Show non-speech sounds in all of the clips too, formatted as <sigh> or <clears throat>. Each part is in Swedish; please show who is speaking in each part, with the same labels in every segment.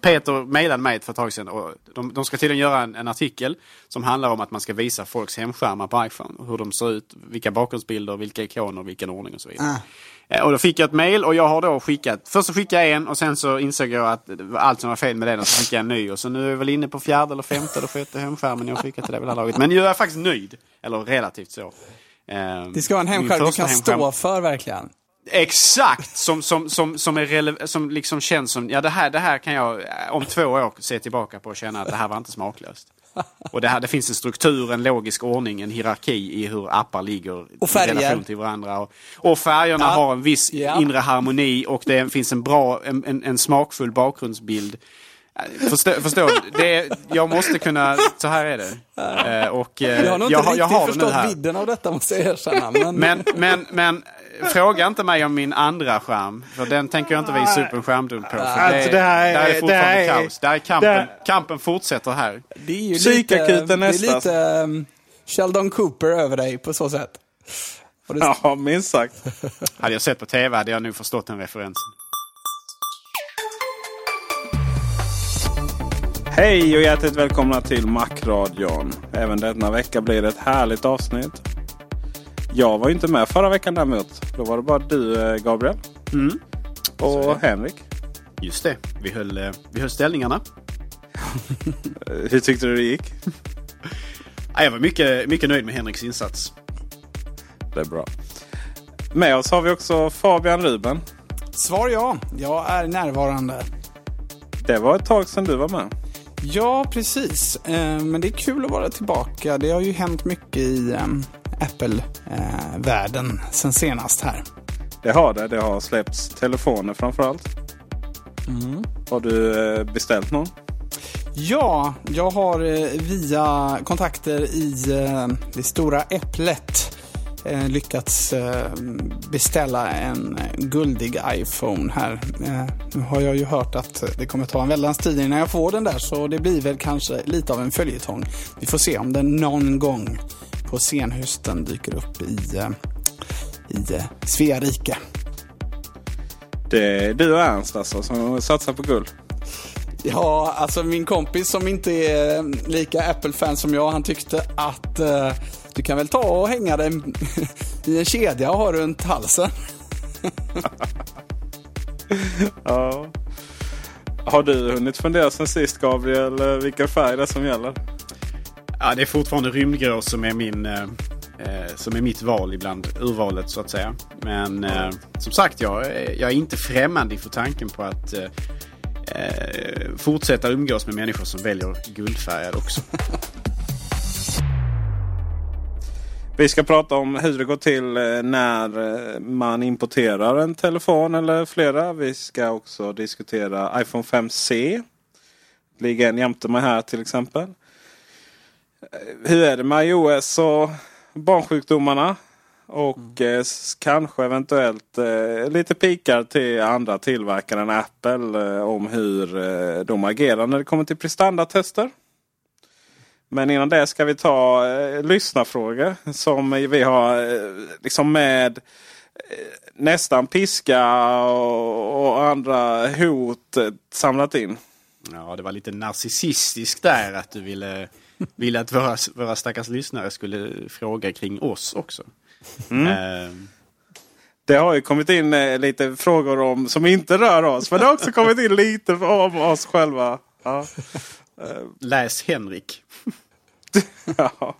Speaker 1: Peter mejlade mig för ett tag sedan och de, de ska tydligen göra en, en artikel som handlar om att man ska visa folks hemskärmar på iPhone. Hur de ser ut, vilka bakgrundsbilder, vilka ikoner, vilken ordning och så vidare. Eh, Och då fick jag ett mejl och jag har då skickat, först så skickade jag en och sen så insåg jag att allt som var fel med den och så skickade jag en ny. Och så nu är jag väl inne på fjärde eller femte eller sjätte hemskärmen jag skickat till det här laget. Men nu är jag faktiskt nöjd. Eller relativt så.
Speaker 2: Det ska vara en hemskärm du kan
Speaker 1: hemskärm-
Speaker 2: stå för verkligen.
Speaker 1: Exakt! Som, som, som, som, är som liksom känns som, ja det här, det här kan jag eh, om två år se tillbaka på och känna att det här var inte smaklöst. Och det, här, det finns en struktur, en logisk ordning, en hierarki i hur appar ligger
Speaker 2: Och färger.
Speaker 1: i relation till varandra. Och, och färgerna
Speaker 2: Ja.
Speaker 1: har en viss
Speaker 2: Ja.
Speaker 1: inre harmoni och det finns en bra, en, en, en smakfull bakgrundsbild. Eh, Förstå, förstår du? Det, jag måste kunna, så här är det. Eh, och,
Speaker 2: Jag har nog inte
Speaker 1: jag,
Speaker 2: riktigt
Speaker 1: jag har
Speaker 2: förstått vidden av detta måste jag erkänna. Men,
Speaker 1: Men, men, men fråga inte mig om min andra skärm. För den tänker jag inte visa upp en skärmdump på. För det,
Speaker 3: Alltså, det här är-
Speaker 1: där är
Speaker 3: det
Speaker 1: fortfarande
Speaker 3: här är-
Speaker 1: kaos. Där är kampen,
Speaker 3: det-
Speaker 1: kampen fortsätter här.
Speaker 2: det är ju
Speaker 3: Psykakuten
Speaker 2: lite, det är
Speaker 3: nästa.
Speaker 2: lite um, Sheldon Cooper över dig på så sätt. Det,
Speaker 3: Ja, minst sagt. <laughs>
Speaker 1: Hade jag sett på tv hade jag nog förstått den referensen.
Speaker 3: Hej och hjärtligt välkomna till Macradion. Även denna vecka blir det ett härligt avsnitt. Jag var ju inte med förra veckan däremot. Då var det bara du eh, Gabriel.
Speaker 1: Mm.
Speaker 3: Och Henrik.
Speaker 1: Just det, vi höll, eh, vi höll ställningarna. <laughs>
Speaker 3: Hur tyckte du det gick? <laughs>
Speaker 1: Ja, Jag var mycket, mycket nöjd med Henriks insats.
Speaker 3: Det är bra. Med oss har vi också Fabian Ruben.
Speaker 2: Svar ja, jag är närvarande.
Speaker 3: Det var ett tag sedan du var med.
Speaker 2: Ja, precis. Eh, men det är kul att vara tillbaka. Det har ju hänt mycket i eh, Apple-världen sen senast här.
Speaker 3: Det har det. Det har släppts telefoner framförallt. Har du eh, beställt någon?
Speaker 2: Ja, jag har eh, via kontakter i eh, det stora Äpplet eh, lyckats eh, beställa en eh, guldig iPhone här. Eh, Nu har jag ju hört att det kommer ta en väldans tid innan jag får den där så det blir väl kanske lite av en följetong. Vi får se om den någon gång på senhösten dyker upp i, eh, i eh, Svea rike.
Speaker 3: Det är du och Ernst alltså som satsar på guld.
Speaker 2: Ja, alltså min kompis som inte är lika Apple-fan som jag, han tyckte att eh, du kan väl ta och hänga den <laughs> i en kedja och ha runt halsen. <laughs>
Speaker 3: Ja. Har du hunnit fundera sen sist Gabriel eh, vilken färg det är som gäller?
Speaker 1: Ja, det är fortfarande rymdgrå som är, min, eh, eh, som är mitt val ibland. Urvalet så att säga. Men eh, som sagt, jag, är- jag är inte främmande inför tanken på att eh, eh, fortsätta umgås med människor som väljer guldfärgad också.
Speaker 3: Vi ska prata om hur det går till när man importerar en telefon eller flera. Vi ska också diskutera iPhone 5C. Ligger en jämte mig här till exempel. Eh, Hur är det med iOS och barnsjukdomarna? Och eh, s- kanske eventuellt eh, lite pikar till andra tillverkare än Apple eh, om hur eh, de agerar när det kommer till prestandatester. Men innan det ska vi ta eh, lyssnarfrågor som vi har eh, liksom med eh, nästan piska och, och andra hot eh, samlat in.
Speaker 1: Ja, det var lite narcissistiskt där att du ville, ville att våra, våra stackars lyssnare skulle fråga kring oss också. Eh,
Speaker 3: Det har ju kommit in eh, lite frågor om som inte rör oss. Men det har också kommit in lite om oss själva. Ja.
Speaker 1: läs Henrik. <laughs>
Speaker 3: Ja.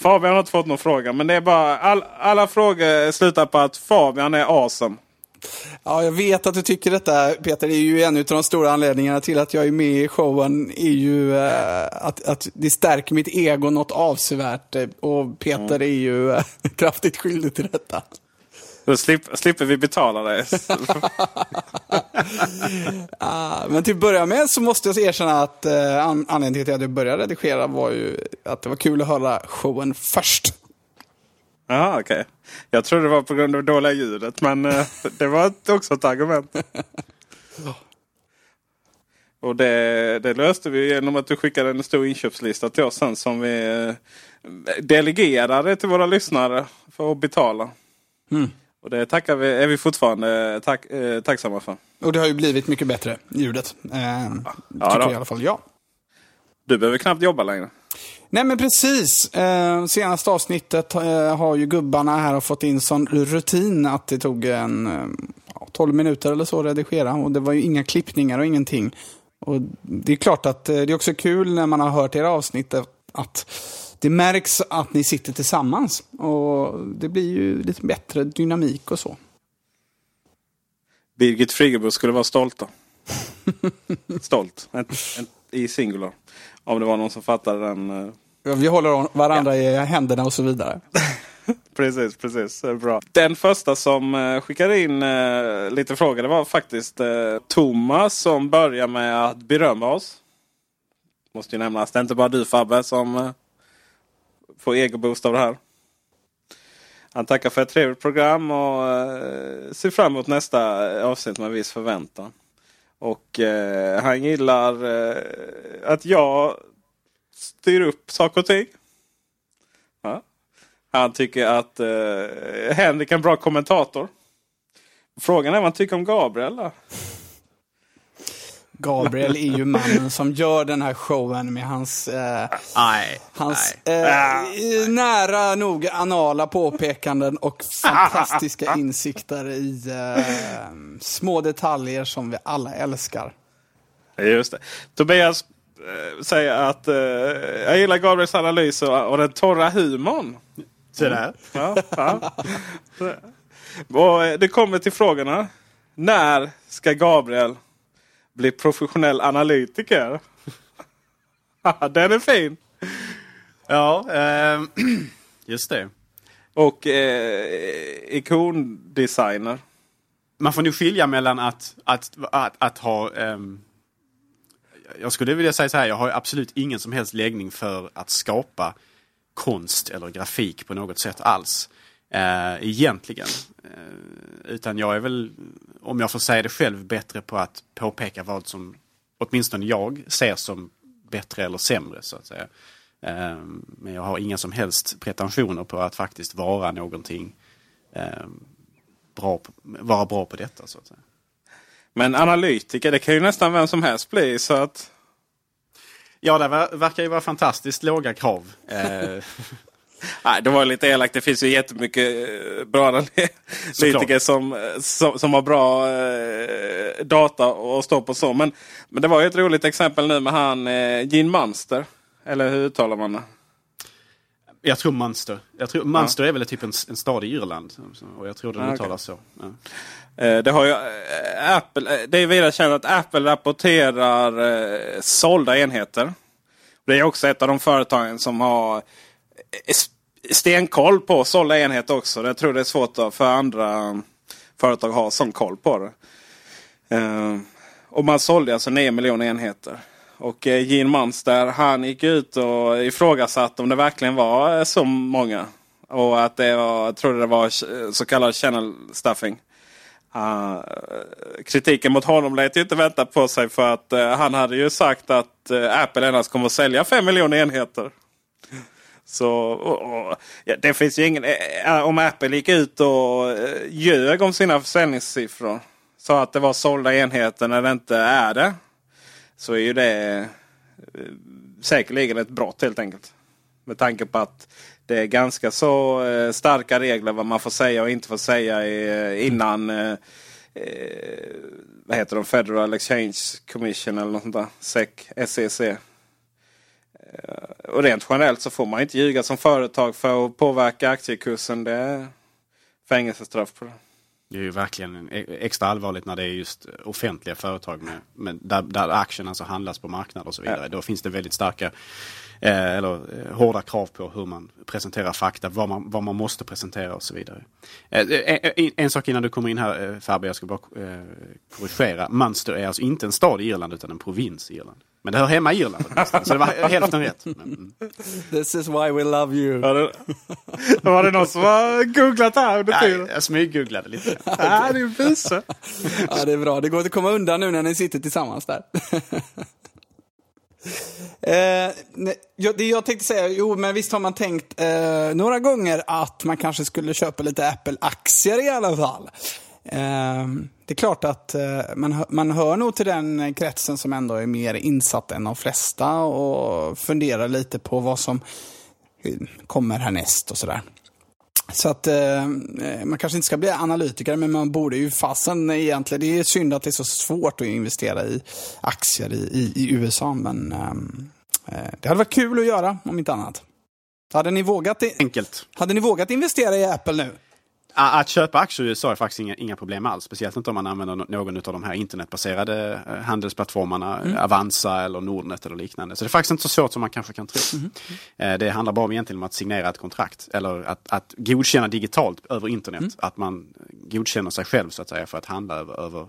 Speaker 3: Fabian har inte fått någon fråga. Men det är bara all, alla frågor slutar på att Fabian är awesome.
Speaker 2: Ja, jag vet att du tycker detta Peter. Det är ju en av de stora anledningarna till att jag är med i showen. är ju eh, att, att det stärker mitt ego något avsevärt. Och Peter är ju eh, <laughs> kraftigt skyldig till detta.
Speaker 3: Då slipp, slipper vi betala dig. <laughs>
Speaker 2: Ah, men till att börja med så måste jag erkänna att eh, an anledningen till att jag började redigera var ju att det var kul att höra showen först.
Speaker 3: Jaha, okej. Jag trodde det var på grund av dåliga ljudet. Men eh, det var också ett argument. <laughs> Och det, det löste vi genom att du skickade en stor inköpslista till oss sen som vi eh, delegerade till våra lyssnare för att betala. Och det tackar vi, är vi fortfarande tack, eh, tacksamma för.
Speaker 2: Och det har ju blivit mycket bättre, ljudet. Eh,
Speaker 3: Ja,
Speaker 2: tycker
Speaker 3: då.
Speaker 2: i alla fall jag.
Speaker 3: Du behöver knappt jobba längre.
Speaker 2: Nej men precis. Eh, senaste avsnittet eh, har ju gubbarna här fått in sån rutin att det tog en eh, ja, 12 minuter eller så att redigera. Och det var ju inga klippningar och ingenting. Och det är klart att eh, det är också kul när man har hört era avsnitt att- det märks att ni sitter tillsammans. Och det blir ju lite bättre dynamik och så.
Speaker 3: Birgit Friggebo skulle vara stolta. <laughs> Stolt. En, en, I singular. Om det var någon som fattade den.
Speaker 2: Vi håller varandra i händerna och så vidare. <laughs>
Speaker 3: Precis, precis. Bra. Den första som eh, skickade in eh, lite frågor det var faktiskt eh, Thomas som börjar med att berömma oss. Måste ju nämnas. Det är inte bara du Fabbe som eh, får egoboost av det här. Han tackar för ett trevligt program och ser fram emot nästa avsnitt med viss förväntan. Och han gillar att jag styr upp saker och ting. Ja. Han tycker att eh, Henrik är en bra kommentator. Frågan är vad han tycker om Gabriel. Då?
Speaker 2: Gabriel är ju mannen som gör den här showen med hans, eh,
Speaker 1: Nej,
Speaker 2: hans
Speaker 1: nej.
Speaker 2: eh, nära nog anala påpekanden och fantastiska <laughs> insikter i eh, små detaljer som vi alla älskar.
Speaker 3: Just det. Tobias eh, säger att eh, jag gillar Gabriels analys och, och den torra humorn.
Speaker 1: Se där.
Speaker 3: Ja, ja. och eh, det kommer till frågorna. När ska Gabriel bli professionell analytiker? <laughs> den är fin.
Speaker 1: Ja, ehm, <clears throat> just det.
Speaker 3: Och eh, ikondesigner.
Speaker 1: Man får nog skilja mellan att, att, att, att ha... ehm, jag skulle vilja säga så här, jag har absolut ingen som helst läggning för att skapa konst eller grafik på något sätt alls. Eh, egentligen. Eh, utan jag är väl, om jag får säga det själv, bättre på att påpeka vad som åtminstone jag ser som bättre eller sämre så att säga. Eh, men jag har inga som helst pretensioner på att faktiskt vara någonting eh, bra på, vara bra på detta så att säga.
Speaker 3: Men analytiker, det kan ju nästan vem som helst bli. Så att...
Speaker 1: Ja, det ver- verkar ju vara fantastiskt låga krav. Eh, <laughs>
Speaker 3: Nej, det var lite elakt. Det finns ju jättemycket eh, bra analytiker som, eh, som, som har bra eh, data och stå på så. Men, men det var ju ett roligt exempel nu med han eh, Gene Munster. Eller hur uttalar man det?
Speaker 1: Jag tror Munster. Jag tror, Munster är väl typ en, en stad i Irland. Och jag tror den
Speaker 3: Ah,
Speaker 1: uttalas så. Ja.
Speaker 3: Eh, Det, har ju, eh, Apple, eh, det är vidare känt att Apple rapporterar sålda enheter. Det är också ett av de företagen som har stenkoll på sålda enheter också. Jag tror det är svårt för andra företag att ha sån koll på det. Och man sålde alltså 9 miljoner enheter. Och eh, Gene Munster han gick ut och ifrågasatte om det verkligen var eh, så många. Och att det var, jag trodde det var eh, så kallad channel stuffing. Uh, kritiken mot honom lät ju inte vänta på sig för att uh, han hade ju sagt att uh, Apple endast kommer att sälja 5 miljoner enheter. Så och, och, ja, det finns ju ingen... om Apple gick ut och ljög om sina försäljningssiffror. Sa att det var sålda enheter när det inte är det. Så är ju det eh, säkerligen ett brott helt enkelt. Med tanke på att det är ganska så eh, starka regler vad man får säga och inte får säga eh, innan vad heter de? Federal Exchange Commission eller något sånt där. SEC, SEC. Och rent generellt så får man inte ljuga som företag för att påverka aktiekursen. Det är fängelsestraff på det.
Speaker 1: Det är ju verkligen extra allvarligt när det är just offentliga företag med, med där, där aktierna alltså handlas på marknader och så vidare. Ja. Då finns det väldigt starka eh, eller eh, hårda krav på hur man presenterar fakta, vad man, vad man måste presentera och så vidare. Eh, eh en, en, sak innan du kommer in här eh, Fabbe, jag ska bara eh, korrigera. Munster är alltså inte en stad i Irland utan en provins i Irland. Men det hör hemma i Irland så det var hälften rätt. Men, mm.
Speaker 2: This is why we love you.
Speaker 3: Var det, <laughs> var det någon som har googlat här under
Speaker 1: tiden? Jag smyggooglade lite. <laughs>
Speaker 3: ja, det är visa.
Speaker 2: ja, det är bra. Det går inte att komma undan nu när ni sitter tillsammans där. <laughs> Eh, det jag tänkte säga, jo men visst har man tänkt eh, några gånger att man kanske skulle köpa lite Apple-aktier i alla fall. Eh, det är klart att eh, man, man hör nog till den kretsen som ändå är mer insatt än de flesta och funderar lite på vad som kommer härnäst och sådär. Så att eh, man kanske inte ska bli analytiker, men man borde ju fasen egentligen. Det är synd att det är så svårt att investera i aktier i, i, i USA, men ehm, eh, det hade varit kul att göra, om inte annat. Hade ni vågat,
Speaker 1: Enkelt.
Speaker 2: Hade ni vågat investera i Apple nu?
Speaker 1: Att köpa aktier i USA är faktiskt inga, inga problem alls. Speciellt inte om man använder någon av de här internetbaserade eh, handelsplattformarna. Mm. Avanza eller Nordnet eller liknande. Så det är faktiskt inte så svårt som man kanske kan tro. Mm. Det handlar bara om egentligen om att signera ett kontrakt. Eller att, att godkänna digitalt över internet. Mm. Att man godkänner sig själv så att säga för att handla över, över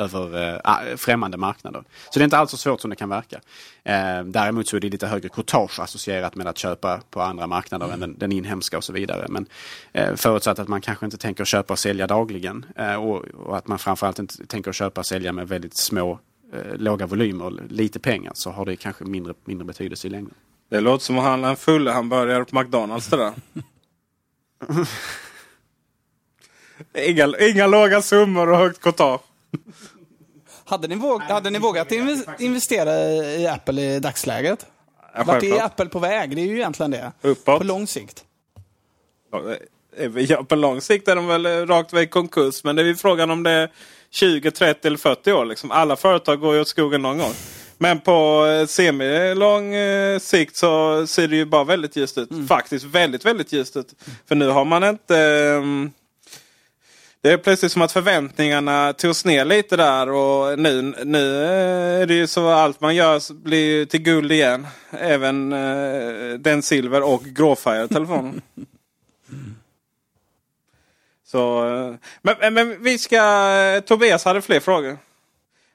Speaker 1: över äh, främmande marknader. Så det är inte alls så svårt som det kan verka. Eh, däremot så är det lite högre courtage associerat med att köpa på andra marknader mm. än den, den, inhemska och så vidare. Men eh, förutsatt att man kanske inte tänker köpa och sälja dagligen eh, och, och, att man framförallt inte tänker köpa och sälja med väldigt små eh, låga volymer och lite pengar så har det kanske mindre, mindre betydelse i längden.
Speaker 3: Det låter som att handla en full hamburgare på McDonalds det där. <laughs> inga, inga låga summor och högt courtage.
Speaker 2: Hade ni, våg, hade ni vågat investera i Apple i dagsläget? Ja, Vart är Apple på väg? Det är ju egentligen det.
Speaker 3: Uppåt.
Speaker 2: På lång sikt.
Speaker 3: Ja, på lång sikt är de väl rakt väg konkurs. Men det är ju frågan om det är 20, 30 eller 40 år. Liksom. Alla företag går ju åt skogen någon gång. Men på eh, semilång eh, sikt så ser det ju bara väldigt ljust ut. Mm. Faktiskt väldigt, väldigt ljust ut. För nu har man inte... Det är plötsligt som att förväntningarna togs ner lite där och nu, nu är det ju så att allt man gör blir till guld igen. Även eh, den silver och gråfärgade telefonen. Så, eh, men, men vi ska... Eh, Tobias hade fler frågor.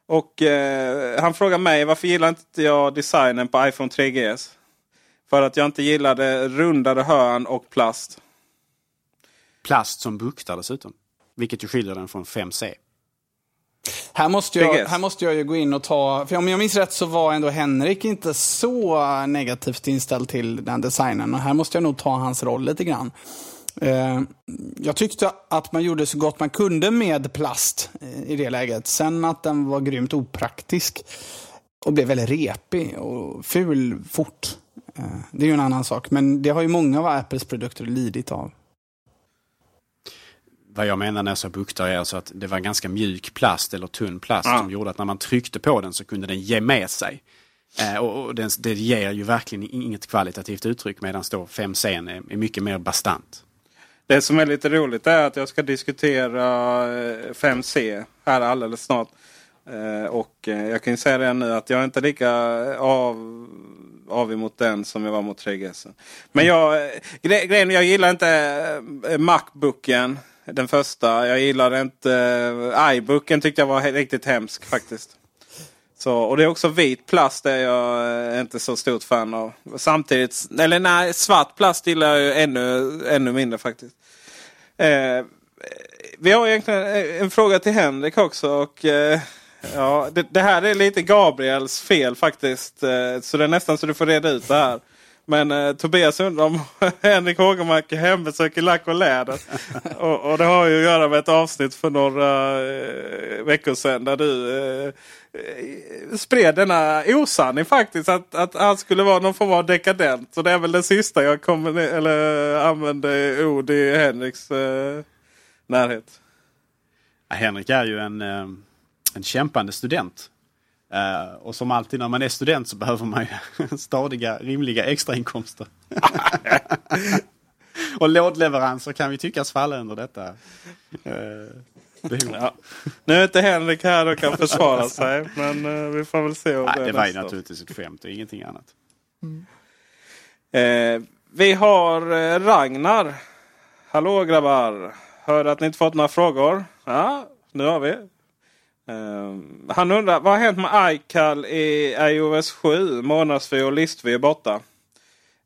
Speaker 3: Och eh, han frågar mig varför gillar inte jag designen på iPhone 3GS? För att jag inte gillade rundade hörn och plast.
Speaker 1: Plast som buktar dessutom. Vilket ju skiljer den från 5C.
Speaker 2: Här måste, jag, här måste jag ju gå in och ta, för om jag minns rätt så var ändå Henrik inte så negativt inställd till den designen. Och här måste jag nog ta hans roll lite grann. Eh, jag tyckte att man gjorde så gott man kunde med plast i det läget. Sen att den var grymt opraktisk och blev väldigt repig och ful fort. Eh, det är ju en annan sak, men det har ju många av Apples produkter lidit av.
Speaker 1: Vad jag menar när jag sa buktar är alltså att det var ganska mjuk plast eller tunn plast ja. som gjorde att när man tryckte på den så kunde den ge med sig. Eh, och, och den, det ger ju verkligen inget kvalitativt uttryck medan då 5C är, är mycket mer bastant.
Speaker 3: Det som är lite roligt är att jag ska diskutera 5C eh, här alldeles snart. Eh, och eh, jag kan ju säga det nu att jag är inte lika av, avig mot den som jag var mot 3GS. Men jag, grejen, jag gillar inte Macbooken. Den första. Jag gillade inte... Uh, iBooken tyckte jag var riktigt hemsk faktiskt. Så, och det är också vit plast det är jag eh, inte så stort fan av. Samtidigt, eller nej, svart plast gillar jag ju ännu, ännu mindre faktiskt. Eh, vi har egentligen eh, en fråga till Henrik också. Och, eh, ja, det, det, här är lite Gabriels fel faktiskt. Eh, så det är nästan så du får reda ut det här. Men eh, Tobias undrar om <laughs> Henrik Hågemark är hembesök i lack och läder. <laughs> och, och, det har ju att göra med ett avsnitt för några eh, veckor sedan. Där du eh, spred denna osanning faktiskt. Att, att han skulle vara någon form av dekadent. Så det är väl det sista jag kommer, eller använde ord i Henriks eh, närhet.
Speaker 1: Henrik är ju en, eh, en kämpande student. Uh, och som alltid när man är student så behöver man ju <laughs> stadiga, rimliga extrainkomster. <laughs> och lådleveranser kan vi tyckas falla under detta uh. Ja.
Speaker 3: Nu är inte Henrik här och kan försvara <laughs> sig. Men uh, vi får väl se om
Speaker 1: Nej,
Speaker 3: det
Speaker 1: Det var ju naturligtvis ett skämt och ingenting annat.
Speaker 3: Mm. vi har Ragnar. Hallå grabbar! Hör att ni inte fått några frågor. Ja, nu har vi. Ehm, han undrar vad har hänt med iCal i iOS 7? Månadsvy och listvy är borta.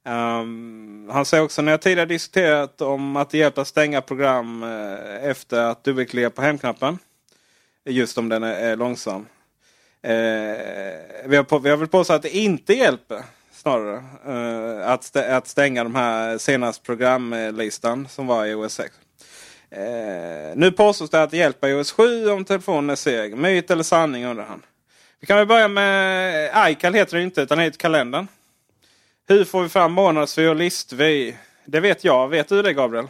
Speaker 3: Um, han säger också när jag tidigare diskuterat om att det hjälper att stänga program uh, efter att dubbelklicka på hemknappen. Just om den är, är långsam. Uh, vi, har på, vi har väl påstått att det inte hjälper snarare. Uh, att, st att stänga de här senaste programlistan som var i OS 6. Eh, nu påstås det att det hjälper iOS 7 om telefonen är seg. Myt eller sanning undrar han. Vi kan väl börja med iCal heter det inte utan det heter kalendern. Hur får vi fram månadsvy och listvy? Det vet jag. Vet du det Gabriel?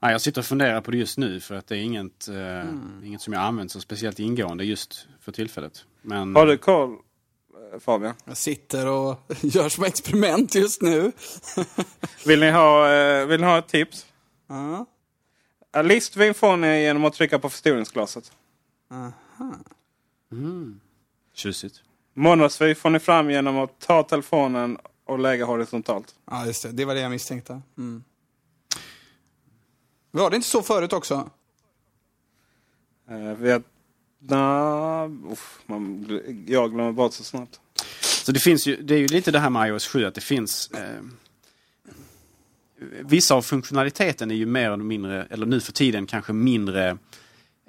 Speaker 1: Nej, jag sitter och funderar på det just nu för att det är inget, eh, mm. inget som jag använt så speciellt ingående just för tillfället. Men,
Speaker 3: Har du koll eh, Fabian?
Speaker 2: Jag sitter och <laughs> gör som experiment just nu.
Speaker 3: vill, ni ha, eh, vill ni ha ett tips?
Speaker 2: Uh.
Speaker 3: Listvin får ni genom att trycka på förstoringsglaset.
Speaker 2: Aha.
Speaker 1: Mm. Tjusigt.
Speaker 3: Månadsvy får ni fram genom att ta telefonen och lägga horisontalt.
Speaker 2: Ja, just det. Det var det jag misstänkte. Mm. Var det inte så förut också?
Speaker 3: Eh, vet... Nah, uff, man, jag glömmer bort så snabbt.
Speaker 1: Så det finns ju, det är ju lite det här med iOS 7 att det finns eh, vissa av funktionaliteten är ju mer eller mindre, eller nu för tiden kanske mindre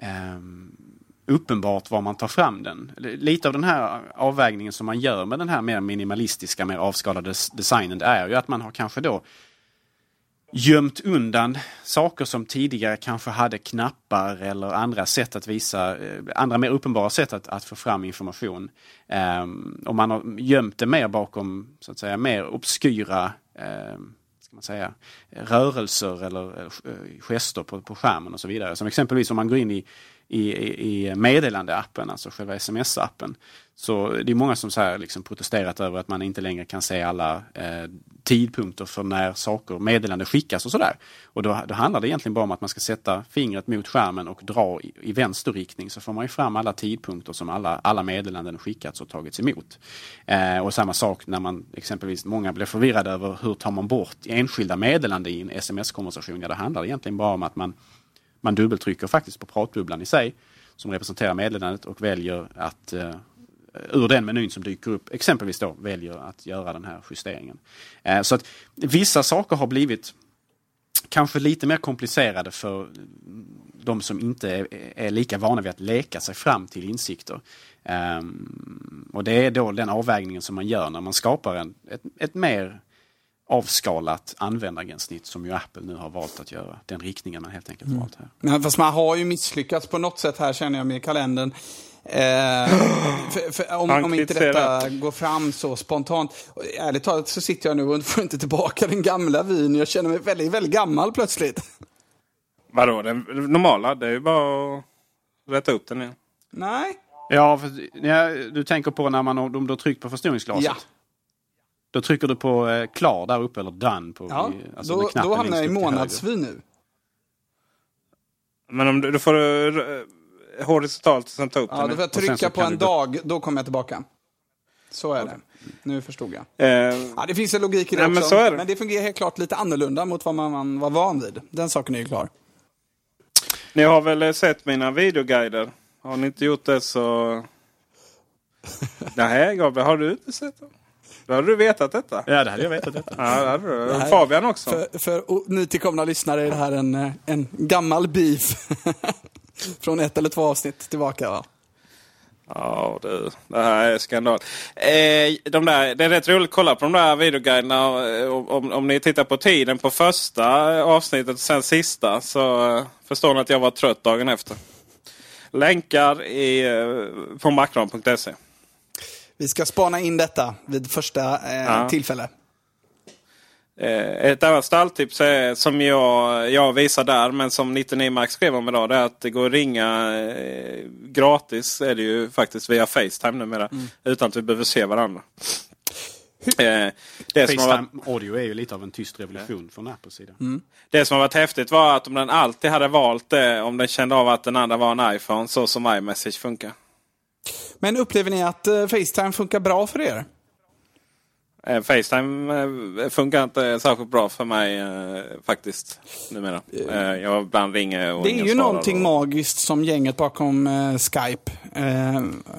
Speaker 1: eh, uppenbart var man tar fram den. Lite av den här avvägningen som man gör med den här mer minimalistiska, mer avskalade designen, det är ju att man har kanske då gömt undan saker som tidigare kanske hade knappar eller andra sätt att visa, eh, andra mer uppenbara sätt att, att få fram information. Um, och man har gömt det mer bakom, så att säga, mer obskyra um, man säga, rörelser eller eh, eh, gester på, på skärmen och så vidare. Som exempelvis om man går in i, i, i meddelandeappen, alltså själva sms-appen. Så det är många som så här liksom protesterat över att man inte längre kan se alla eh, tidpunkter för när saker, meddelanden skickas och sådär. Och då, då, handlar det egentligen bara om att man ska sätta fingret mot skärmen och dra i, i vänster riktning så får man ju fram alla tidpunkter som alla, alla meddelanden skickats och tagits emot. Eh, och samma sak när man exempelvis, många blir förvirrade över hur tar man bort enskilda meddelanden i en sms-konversation. Ja, det handlar egentligen bara om att man, man dubbeltrycker faktiskt på pratbubblan i sig som representerar meddelandet och väljer att eh, ur den menyn som dyker upp exempelvis då väljer att göra den här justeringen. Eh, så att vissa saker har blivit kanske lite mer komplicerade för de som inte är, lika vana vid att leka sig fram till insikter. Ehm, och det är då den avvägningen som man gör när man skapar en, ett, ett mer avskalat användargränssnitt som ju Apple nu har valt att göra. Den riktningen man helt enkelt mm. valt här. Mm.
Speaker 2: Men fast man har ju misslyckats på något sätt här känner jag med kalendern. Eh, för, för om, om, inte detta går fram så spontant. Ärligt talat så sitter jag nu och <laughs> får inte tillbaka den gamla vyn. Jag känner mig väldigt, väldigt gammal plötsligt.
Speaker 3: Vadå, den normala? Det är ju bara att rätta upp den igen.
Speaker 2: Nej.
Speaker 1: Ja, för, ja du tänker på när man om du har tryckt på förstoringsglaset? Ja. Då trycker du på eh, klar där uppe eller done på
Speaker 2: ja, alltså då, då hamnar jag i månadsvy nu.
Speaker 3: Men om du, då får du eh, horisontalt sen ta upp
Speaker 2: ja, den. Ja, då får jag trycka på en dag, då kommer jag tillbaka. Så är det. Nu förstod jag.
Speaker 3: Eh,
Speaker 2: ja, det finns en logik i det nej, också. Men, det. men, det. fungerar helt klart lite annorlunda mot vad man, man var van vid. Den saken är ju klar.
Speaker 3: Ni har väl sett mina videoguider? Har ni inte gjort det så <laughs> Nej, Gabriel, har du inte sett dem? Då hade du vetat detta.
Speaker 1: Ja, det hade jag vetat. Detta.
Speaker 3: Ja, det hade du.
Speaker 2: Det här-
Speaker 3: Fabian också.
Speaker 2: För, för nytillkomna lyssnare är det här en, eh, en gammal beef. <laughs> Från ett eller två avsnitt tillbaka. Va?
Speaker 3: Ja, du. Det här är skandal. Eh, de där, det är rätt roligt att kolla på de där videoguiderna. eh, Om, om ni tittar på tiden på första avsnittet och sen sista så eh, förstår ni att jag var trött dagen efter. Länkar i, på macron.se.
Speaker 2: Vi ska spana in detta vid första eh,
Speaker 3: Ja.
Speaker 2: tillfälle.
Speaker 3: Eh, ett annat stalltips är, som jag, jag visar där, men som 99 Max skrev om idag, det är att det går att ringa eh, gratis. är det ju faktiskt via Facetime numera. Utan att vi behöver se varandra. Eh, det, som har varit,
Speaker 1: Facetime audio är ju lite av en tyst revolution från Apples sida.
Speaker 3: det som har varit häftigt var att om den alltid hade valt det, om den kände av att den andra var en iPhone, så som iMessage funkar.
Speaker 2: Men upplever ni att eh, Facetime funkar bra för er?
Speaker 3: Eh, Facetime eh, funkar inte särskilt bra för mig eh, faktiskt. Numera. Eh, jag ibland ringer och
Speaker 2: Det är ju någonting
Speaker 3: och-
Speaker 2: magiskt som gänget bakom Skype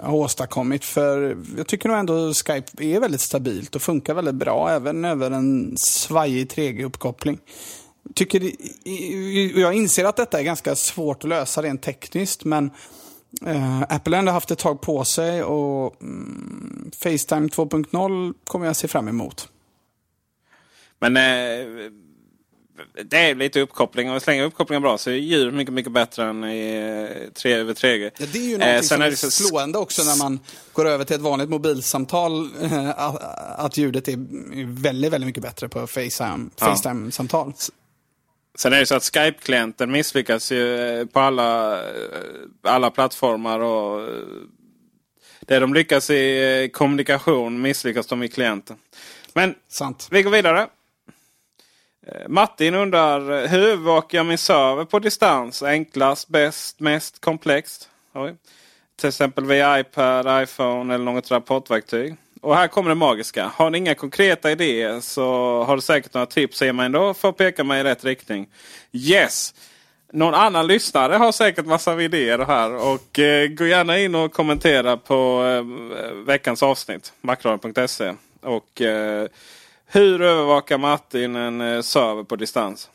Speaker 2: har åstadkommit. För jag tycker nog ändå Skype är väldigt stabilt och funkar väldigt bra även över en svajig 3G-uppkoppling. Tycker, jag inser att detta är ganska svårt att lösa rent tekniskt men eh, Apple har ändå haft ett tag på sig och mm, Facetime 2.0 kommer jag se fram emot.
Speaker 3: Men eh, det är lite uppkoppling. Och så länge uppkopplingen bra så är ljud mycket, mycket bättre än i eh, 3 över 3G.
Speaker 2: Ja, det är ju
Speaker 3: Eh,
Speaker 2: någonting
Speaker 3: sen
Speaker 2: som
Speaker 3: är
Speaker 2: är,
Speaker 3: så-
Speaker 2: slående också när man går över till ett vanligt mobilsamtal. eh, att, att ljudet är väldigt, väldigt mycket bättre på Facetime-
Speaker 3: Ja. Sen är det så att Skype-klienten misslyckas ju eh, på alla, eh, alla plattformar. Och, eh, det de lyckas i kommunikation misslyckas de i klienten. Men
Speaker 2: Sant.
Speaker 3: vi går vidare. Martin undrar, hur övervakar jag min server på distans? Enklast, bäst, mest komplext? Oj. Till exempel via iPad, iPhone eller något rapportverktyg. Och här kommer det magiska. Har ni inga konkreta idéer så har du säkert några tips att ge mig ändå för att peka mig i rätt riktning. Yes! Någon annan lyssnare har säkert massa idéer här. Och eh, gå gärna in och kommentera på eh, veckans avsnitt. Macradion.se. Och eh, hur övervakar Martin en eh, server på distans?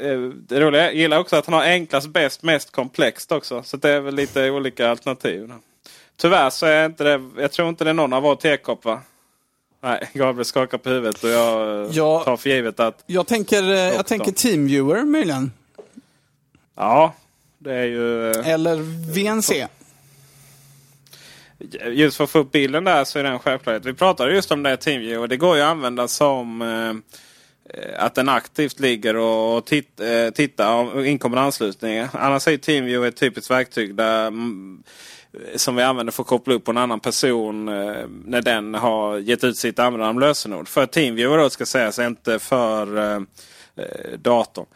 Speaker 3: Eh, Det roliga är, jag gillar också att han har enklast, bäst, mest komplext också. Så det är väl lite olika alternativ. Tyvärr så är inte det, jag tror inte det är någon av vår tekopp va? Nej, <laughs> Gabriel skakar på huvudet och jag eh,
Speaker 2: Ja.
Speaker 3: tar för givet att
Speaker 2: Jag tänker, eh, jag
Speaker 3: Doktorn.
Speaker 2: tänker Teamviewer möjligen.
Speaker 3: ja, det är ju... eh,
Speaker 2: Eller VNC.
Speaker 3: Just för att få upp bilden där så är det en självklarhet. Vi pratade just om det TeamViewer det går ju att använda som att den aktivt ligger och titt, tittar om inkommande anslutningar. Annars är TeamViewer ett typiskt verktyg där, Eh, som vi använder för att koppla upp på en annan person eh, när den har gett ut sitt användarnamn lösenord. För TeamViewer då ska sägas inte för eh, eh, datorn.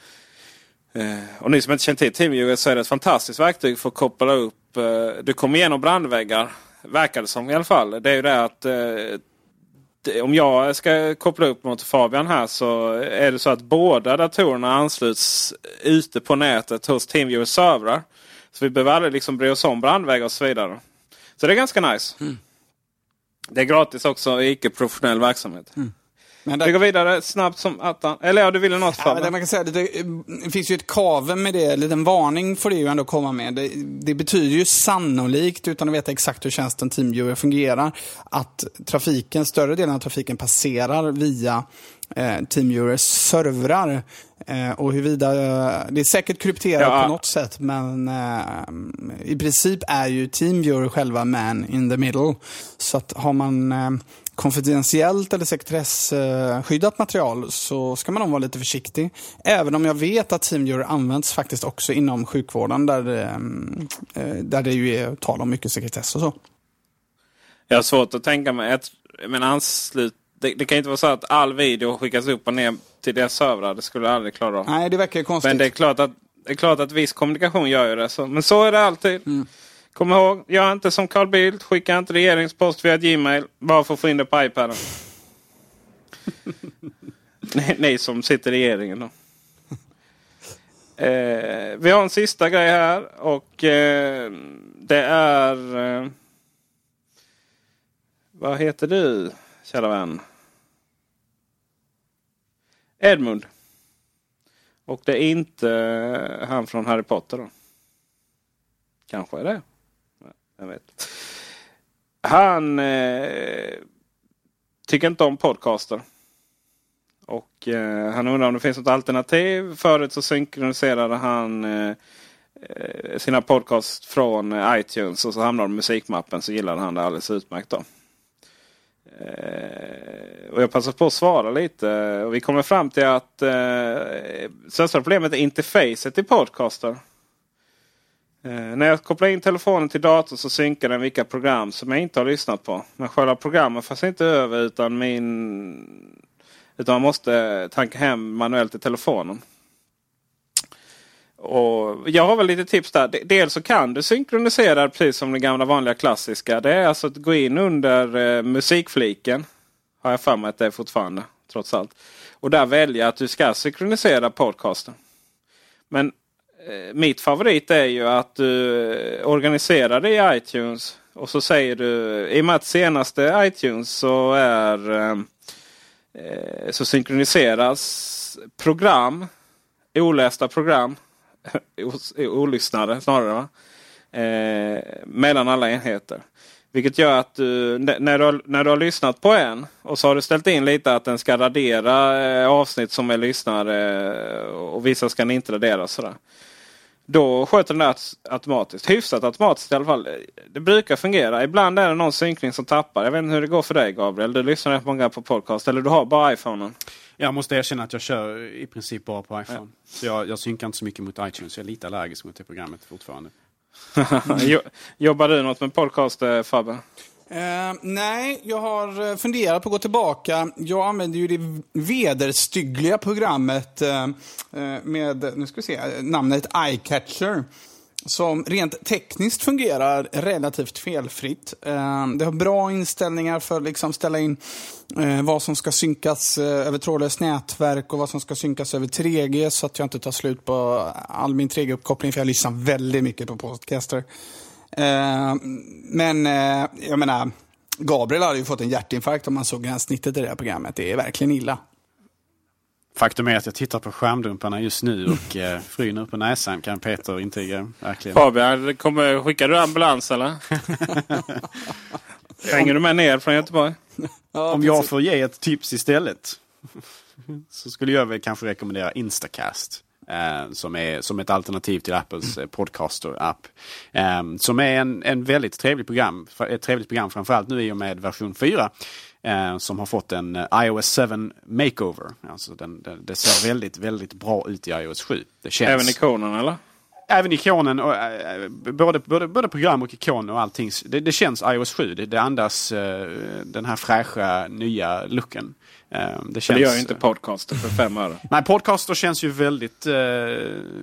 Speaker 3: Eh, och ni som inte känner till TeamViewer så är det ett fantastiskt verktyg för att koppla upp. Eh, du kommer igenom brandväggar. Verkar det som i alla fall. Det är ju det att eh, det- om jag ska koppla upp mot Fabian här så är det så att båda datorerna ansluts ute på nätet hos TeamViewer servrar. Så vi behöver aldrig liksom bry oss om brandväggar och så vidare. Så det är ganska nice. Det är gratis också i icke-professionell verksamhet.
Speaker 2: Men
Speaker 3: Vi
Speaker 2: där,
Speaker 3: går vidare snabbt som attan. Eller ja, du ville något
Speaker 2: ja, men det man kan säga, det, det finns ju ett kave med det, en liten varning får det ju ändå komma med. Det, det betyder ju sannolikt, utan att veta exakt hur tjänsten Teamviewer fungerar, att trafiken, större delen av trafiken passerar via eh, Teamviewers servrar. Eh, och huruvida, eh, det är säkert krypterat
Speaker 3: Ja.
Speaker 2: på något sätt, men eh, i princip är ju Teamviewer själva man in the middle. Så att har man konfidentiellt eller sekretesskyddat material så ska man nog vara lite försiktig. Även om jag vet att Teamviewer används faktiskt också inom sjukvården där, det, där det ju är tal om mycket sekretess och så.
Speaker 3: Jag har svårt att tänka mig. Men anslut, det, det kan inte vara så att all video skickas upp och ner till deras servrar. Det skulle jag aldrig klara av.
Speaker 2: Nej, det verkar ju konstigt.
Speaker 3: Men det är klart att, det är klart att viss kommunikation gör ju det. Så, men så är det alltid. Kom ihåg, gör inte som Carl Bildt. Skicka inte regeringspost via Gmail. Bara för att få in det på iPaden. <laughs> ni, ni som sitter i regeringen då. Eh, vi har en sista grej här och eh, det är... Eh, Vad heter du, kära vän? Edmund. Och det är inte eh, han från Harry Potter då? Kanske är det. Jag vet. Han eh, tycker inte om podcaster. Och eh, han undrar om det finns något alternativ. Förut så synkroniserade han eh, eh sina podcast från iTunes och så hamnade de i musikmappen så gillade han det alldeles utmärkt. Då. Eh, och jag passar på att svara lite. Och vi kommer fram till att eh, största problemet är interfacet i podcaster. Eh, när jag kopplar in telefonen till datorn så synkar den vilka program som jag inte har lyssnat på. Men själva programmet förs inte över utan min... Utan man måste tanka hem manuellt i telefonen. Och jag har väl lite tips där. Dels så kan du synkronisera precis som det gamla vanliga klassiska. Det är alltså att gå in under eh, musikfliken. Har jag för mig att det är fortfarande. Trots allt. Och där välja att du ska synkronisera podcasten. Men eh, mitt favorit är ju att du eh, organiserar det i iTunes. Och så säger du, i och med att senaste iTunes så är eh, eh så synkroniseras program, olästa program <laughs> olyssnade snarare. Va? Eh, mellan alla enheter. Vilket gör att du, när, du har, när du har lyssnat på en och så har du ställt in lite att den ska radera eh, avsnitt som är lyssnare eh, och vissa ska den inte radera. Sådär. Då sköter den det automatiskt. Hyfsat automatiskt i alla fall. Det brukar fungera. Ibland är det någon synkning som tappar. Jag vet inte hur det går för dig Gabriel. Du lyssnar rätt många på podcast eller du har bara iPhonen.
Speaker 1: Jag måste erkänna att jag kör i princip bara på iPhone. Ja. Så jag, jag synkar inte så mycket mot iTunes. Jag är lite allergisk mot det programmet fortfarande. <laughs>
Speaker 3: Jobbar du något med podcast eh, Fabbe?
Speaker 2: Uh, nej, jag har eh, funderat på att gå tillbaka. Jag använder ju det vederstyggliga programmet uh, med, nu ska vi se, namnet iCatcher som rent tekniskt fungerar relativt felfritt. Ehm, det har bra inställningar för att liksom ställa in eh, vad som ska synkas eh, över trådlöst nätverk och vad som ska synkas över 3G så att jag inte tar slut på all min 3G-uppkoppling för jag lyssnar väldigt mycket på podcaster. Ehm, men eh, jag menar, Gabriel hade ju fått en hjärtinfarkt om man såg gränssnittet i det här programmet. Det är verkligen illa.
Speaker 1: Faktum är att jag tittar på skärmdumparna just nu och eh, fryner upp på näsan kan Peter intyga. Verkligen.
Speaker 3: Fabian, kommer, skickar du ambulans eller? <laughs> Hänger du med ner från Göteborg?
Speaker 1: Ja, Om jag får ge ett tips istället så skulle jag väl kanske rekommendera Instacast. Eh, som är som ett alternativ till Apples eh, podcaster-app. Eh, som är en, en väldigt trevlig program, ett trevligt program framförallt nu i och med version 4. Eh, som har fått en eh, iOS 7 makeover. Alltså den, den, det ser väldigt, väldigt bra ut i iOS 7.
Speaker 3: Det känns... Även ikonen eller?
Speaker 1: Även ikonen, och, äh, både, både, både program och ikon och allting. Det, det känns iOS 7. Det, det andas äh, den här fräscha nya looken.
Speaker 3: Ehm, det, känns, det gör ju inte Podcaster för fem öre. <laughs>
Speaker 1: Nej, Podcaster känns ju väldigt, eh,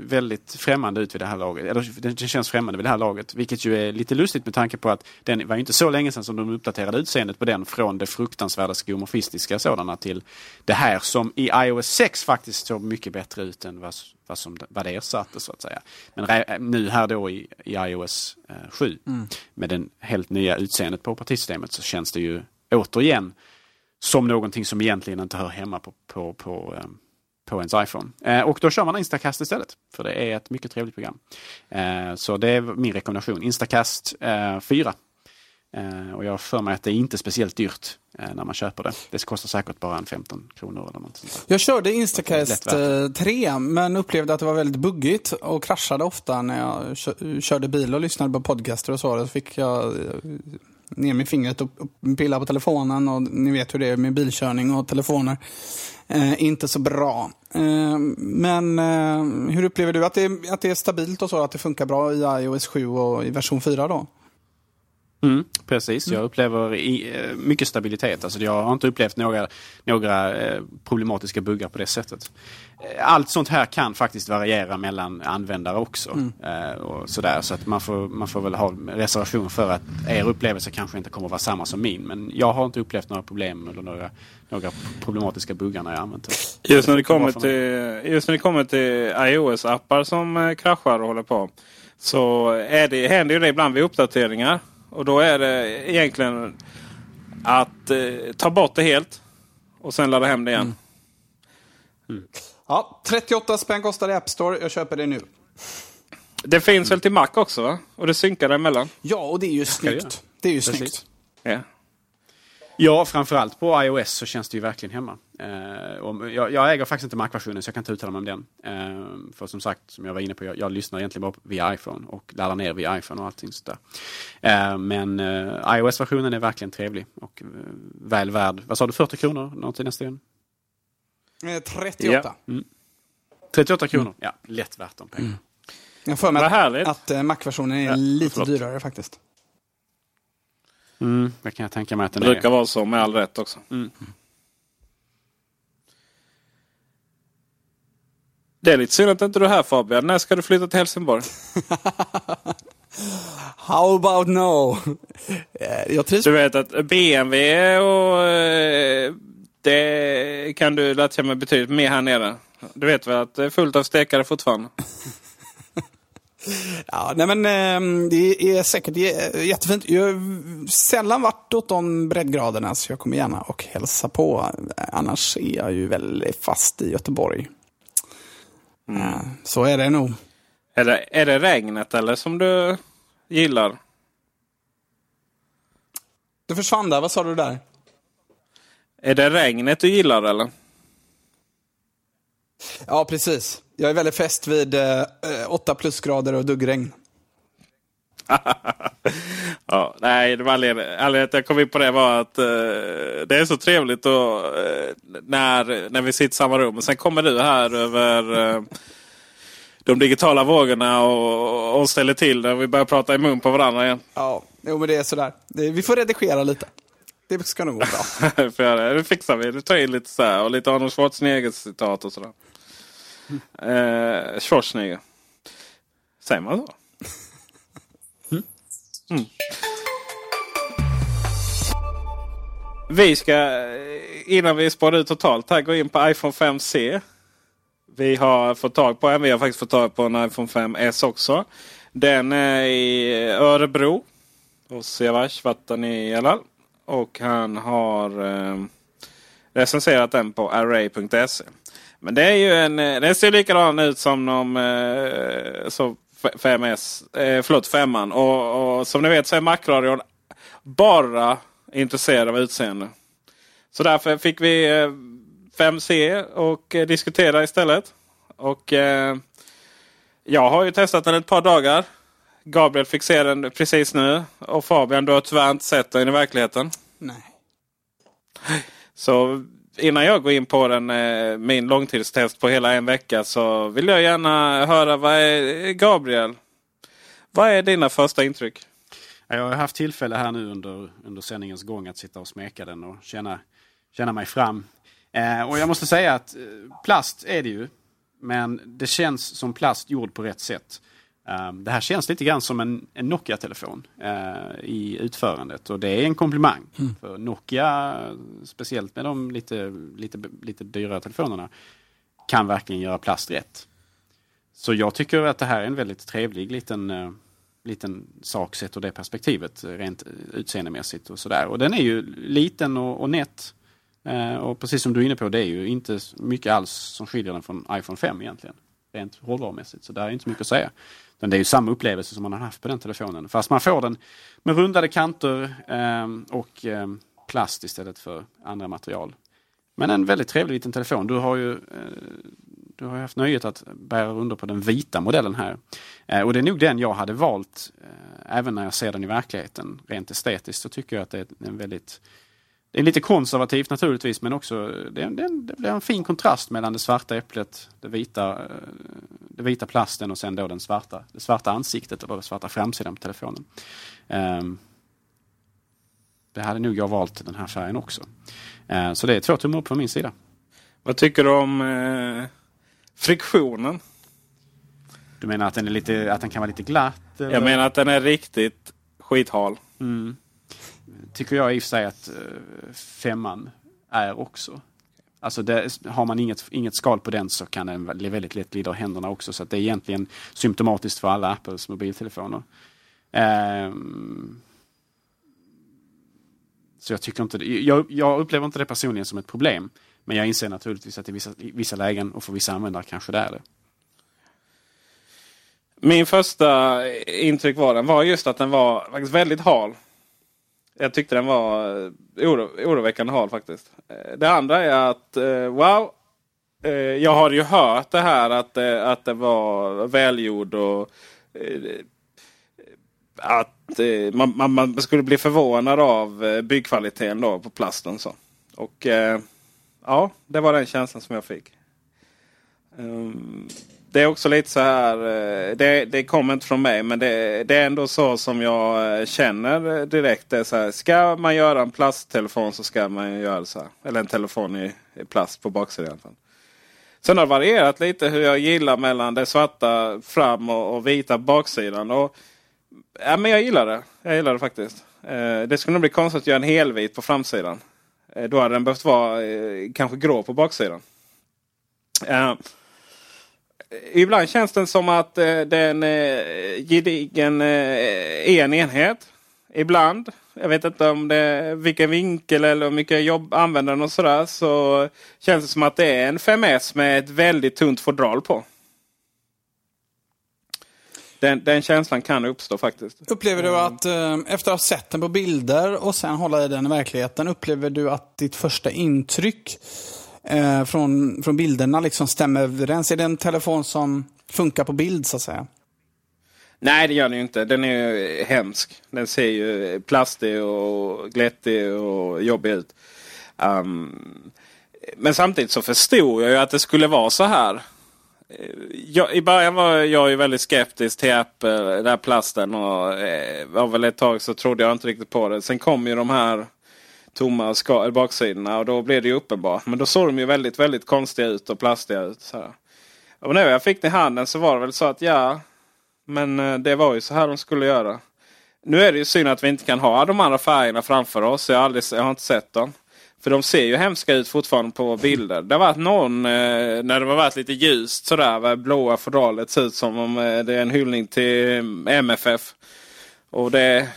Speaker 1: väldigt främmande ut vid det här laget. Eller det känns främmande vid det här laget. Vilket ju är lite lustigt med tanke på att den var inte så länge sedan som de uppdaterade utseendet på den från det fruktansvärda skomorfistiska sådana till det här som i iOS 6 faktiskt såg mycket bättre ut än vad, vad, som, vad det ersatte så att säga. Men nu här då i, i iOS eh, 7 mm. med den helt nya utseendet på operativsystemet så känns det ju återigen som någonting som egentligen inte hör hemma på, på, på, eh, på ens iPhone. Eh, och då kör man Instacast istället. För det är ett mycket trevligt program. Eh, så det är min rekommendation. Instacast 4. och jag har för mig att det är inte speciellt dyrt när man köper det. Det kostar säkert bara en 15 kronor eller något sånt
Speaker 2: Jag körde Instacast 3 men upplevde att det var väldigt buggigt och kraschade ofta när jag körde bil och lyssnade på podcaster och så. Då fick jag ner med fingret och, pilla på telefonen. Och ni vet hur det är med bilkörning och telefoner. Eh, inte så bra. Eh, men eh, hur upplever du att det, att det är stabilt och så? Att det funkar bra i iOS 7 och i version 4 då?
Speaker 1: Mm, precis, jag upplever i, eh, mycket stabilitet. Alltså jag har inte upplevt några, några eh, problematiska buggar på det sättet. Eh, allt sånt här kan faktiskt variera mellan användare också. Mm. och sådär, så att man får, man får väl ha reservation för att er upplevelse kanske inte kommer att vara samma som min. Men jag har inte upplevt några problem eller några, några problematiska buggar när jag använt
Speaker 3: det. Just när det kommer till, just när det kommer till iOS-appar som kraschar och håller på. Så är det, händer ju det ibland vid uppdateringar. Och då är det egentligen att eh, ta bort det helt och sen ladda hem det igen.
Speaker 2: Ja, 38 spänn kostar det i App Store. Jag köper det nu.
Speaker 3: Det finns väl till Mac också va? Och det synkar emellan?
Speaker 2: Ja, och det är ju snyggt. Det är ju
Speaker 1: Precis.
Speaker 2: snyggt.
Speaker 3: Ja.
Speaker 1: Ja, framförallt på iOS så känns det ju verkligen hemma. Och jag, jag äger faktiskt inte Mac-versionen så jag kan inte uttala mig om den. Eh, för som sagt, som jag var inne på, jag, jag lyssnar egentligen bara via iPhone och laddar ner via iPhone och allting sådär. Eh, men iOS-versionen är verkligen trevlig och väl värd, vad sa du, 40 kronor någonting nästa
Speaker 2: Eh, 38.
Speaker 1: 38 kronor, ja, lätt värt de pengarna.
Speaker 2: Jag har för mig att, att Mac-versionen är
Speaker 3: Ja,
Speaker 2: lite
Speaker 3: förlåt.
Speaker 2: dyrare faktiskt.
Speaker 1: Mm, det kan jag tänka mig att den
Speaker 3: Det brukar
Speaker 1: är.
Speaker 3: vara så med all rätt också. Det är lite synd att inte du är här Fabian. När ska du flytta till Helsingborg? <laughs>
Speaker 2: How about no? Eh, Jag trivs
Speaker 3: Du vet att BMW och eh, det kan du lära känna betydligt mer här nere. Du vet väl att det är fullt av stekare fortfarande? <laughs>
Speaker 2: Ja, nej men eh, det är säkert jättefint. Jag har sällan varit åt de breddgraderna så jag kommer gärna och hälsa på. Annars är jag ju väldigt fast i Göteborg. Eh, Så är det nog.
Speaker 3: Är det, är det regnet eller som du gillar?
Speaker 2: Du försvann där, vad sa du där?
Speaker 3: Är det regnet du gillar eller?
Speaker 2: Ja, precis. Jag är väldigt fäst vid eh, 8 plusgrader och duggregn.
Speaker 3: Ja, nej, det var anledningen anledningen att jag kom in på det var att eh, det är så trevligt då, eh, när, när vi sitter i samma rum. Och sen kommer du här över eh, de digitala vågorna och, och ställer till det. Och vi börjar prata i mun på varandra igen.
Speaker 2: Ja, jo men det är sådär. Det, vi får redigera lite. Det ska nog gå bra. <laughs>
Speaker 3: För det, fixar vi. Du tar in lite så här och lite Arnold Schwarzenegger citat och sådär. Eh, Schwarzenegger. Säger man så? <laughs> Mm. Vi ska, eh, innan vi spårar ut totalt här, gå in på iPhone 5C. Vi har fått tag på en. Vi har faktiskt fått tag på en iPhone 5S också. Den är i Örebro. Hos Siavash Vatanielal. Och han har eh, recenserat den på array.se. Men det är ju en, eh, den ser likadan ut som de eh, som 5S, eh, förlåt 5 och, och som ni vet så är Macradion bara intresserad av utseende. Så därför fick vi eh, 5C och eh, diskutera istället. Och eh, jag har ju testat den ett par dagar. Gabriel fick se den precis nu. Och Fabian, du har tyvärr inte sett den i verkligheten.
Speaker 2: Nej.
Speaker 3: Så innan jag går in på den, eh, min långtidstest på hela en vecka så vill jag gärna höra vad är Gabriel? Vad är dina första intryck?
Speaker 1: Jag har haft tillfälle här nu under, under sändningens gång att sitta och smeka den och känna, känna mig fram. Eh, och jag måste säga att eh, plast är det ju. Men det känns som plast gjord på rätt sätt. Eh, det här känns lite grann som en, en Nokia-telefon eh, i utförandet. Och det är en komplimang. För Nokia, speciellt med de lite, lite, lite dyrare telefonerna, kan verkligen göra plast rätt. Så jag tycker att det här är en väldigt trevlig liten, eh, liten sak sett ur det perspektivet, rent utseendemässigt och sådär. Och den är ju liten och, och nätt. Eh, och precis som du är inne på, det är ju inte mycket alls som skiljer den från iPhone 5 egentligen. Rent hårdvarumässigt. så där är inte så mycket att säga. Men det är ju samma upplevelse som man har haft på den telefonen. Fast man får den med rundade kanter eh, och eh, plast istället för andra material. Men en väldigt trevlig liten telefon. Du har ju, eh, du har haft nöjet att bära under på den vita modellen här. Eh, och det är nog den jag hade valt eh, även när jag ser den i verkligheten. Rent estetiskt så tycker jag att det är en väldigt det är lite konservativt naturligtvis men också det, det, det blir en fin kontrast mellan det svarta äpplet, det vita, eh, det vita plasten och sen då den svarta, det svarta ansiktet eller den svarta framsidan på telefonen. Ehm, det hade nog jag valt den här färgen också. Eh, så det är två tummar upp från min sida.
Speaker 3: Vad tycker du om eh, friktionen?
Speaker 1: Du menar att den, är lite, att den kan vara lite glatt? Eller?
Speaker 3: Jag menar att den är riktigt skithal.
Speaker 1: Mm. Tycker jag i och för sig att eh, femman är också. Alltså det, har man inget, inget skal på den så kan den väldigt lätt glida ur händerna också. Så att det är egentligen symptomatiskt för alla Apples mobiltelefoner. Ehm, Så jag, tycker inte det, jag, jag upplever inte det personligen som ett problem. Men jag inser naturligtvis att i vissa, i vissa lägen och för vissa användare kanske det är det.
Speaker 3: Min första intryck var den var just att den var faktiskt väldigt hal. Jag tyckte den var eh, oro, oroväckande hal faktiskt. Eh, det andra är att eh, wow. Jag har ju hört det här att, att det var välgjord och att man, man, man, skulle bli förvånad av byggkvaliteten då på plasten. Så. Och ja, det var den känslan som jag fick. Ehm, det är också lite så här. Eh, det, det kommer inte från mig men det, det, är ändå så som jag eh, känner direkt. Det är så här, ska man göra en plasttelefon så ska man göra så här. Eller en telefon i, i plast på baksidan. i alla fall. Sen har det varierat lite hur jag gillar mellan det svarta fram och, och vita baksidan. Och, ja, men jag gillar det. Jag gillar det faktiskt. Eh, det skulle nog bli konstigt att göra en helvit på framsidan. Eh, då hade den behövt vara eh, kanske grå på baksidan. Ibland känns den som att eh, det är en eh, gedigen eh, en enhet. Ibland. Jag vet inte om det är vilken vinkel eller hur mycket jobb använder den och sådär. Så känns det som att det är en 5S med ett väldigt tunt fodral på. Den, den, känslan kan uppstå faktiskt.
Speaker 2: Upplever du att eh, efter att ha sett den på bilder och sen hålla i den i verkligheten. Upplever du att ditt första intryck eh, från, från bilderna liksom stämmer överens? Är det en telefon som funkar på bild så att säga?
Speaker 3: Nej det gör den ju inte. Den är ju hemsk. Den ser ju plastig och glättig och jobbig ut. Um, men samtidigt så förstod jag ju att det skulle vara så här. Eh, jag, I början var jag ju väldigt skeptisk till Apple, den här plasten. Och eh, var väl ett tag så trodde jag inte riktigt på det. Sen kom ju de här tomma ska, baksidorna och då blev det ju uppenbart. Men då såg de ju väldigt, väldigt konstiga ut och plastiga ut. Så här. Och när jag fick den i handen så var det väl så att ja, men eh, det var ju så här de skulle göra. Nu är det ju synd att vi inte kan ha de andra färgerna framför oss. Jag har, aldrig, jag har inte sett dem. För de ser ju hemska ut fortfarande på bilder. Det har varit någon eh, när det har varit lite ljust sådär. Blåa fodralet ser ut som om eh, det är en hyllning till eh, MFF. Och det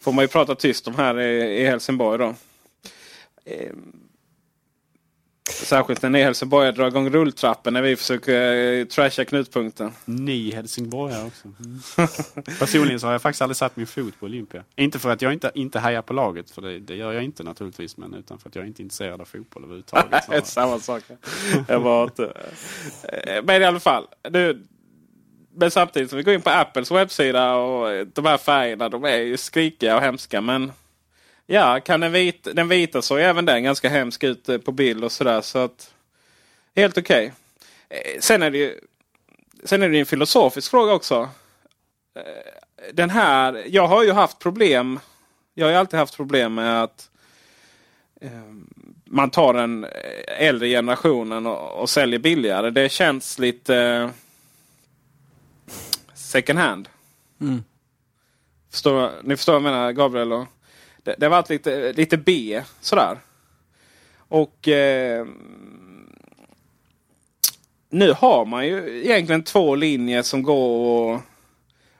Speaker 3: får man ju prata tyst om här i, i Helsingborg då. Eh, särskilt när ni i Helsingborg drar igång rulltrappen när vi försöker eh, trasha knutpunkten.
Speaker 1: Ni helsingborgare också. Mm. <laughs> Personligen så har jag faktiskt aldrig satt min fot på Olympia. Inte för att jag inte, inte hejar på laget, för det, det gör jag inte naturligtvis. Men utan för att jag inte är intresserad av fotboll överhuvudtaget. <laughs>
Speaker 3: Samma sak. Jag var inte... <laughs> Eh, men i alla fall. Nu, men samtidigt som vi går in på Apples webbsida och eh, de här färgerna de är ju skrikiga och hemska. Men ja, kan den, vit, den vita så är även den ganska hemsk ut eh, på bild och sådär. Så att, helt okej. Okay. Sen är det ju sen är det en filosofisk fråga också. Den här, jag har ju haft problem. Jag har ju alltid haft problem med att man tar den äldre generationen och, och säljer billigare. Det känns lite second hand. Mm. Förstår, ni förstår vad jag menar Gabriel? Och det, det har varit lite, lite B sådär. Och eh, nu har man ju egentligen två linjer som går att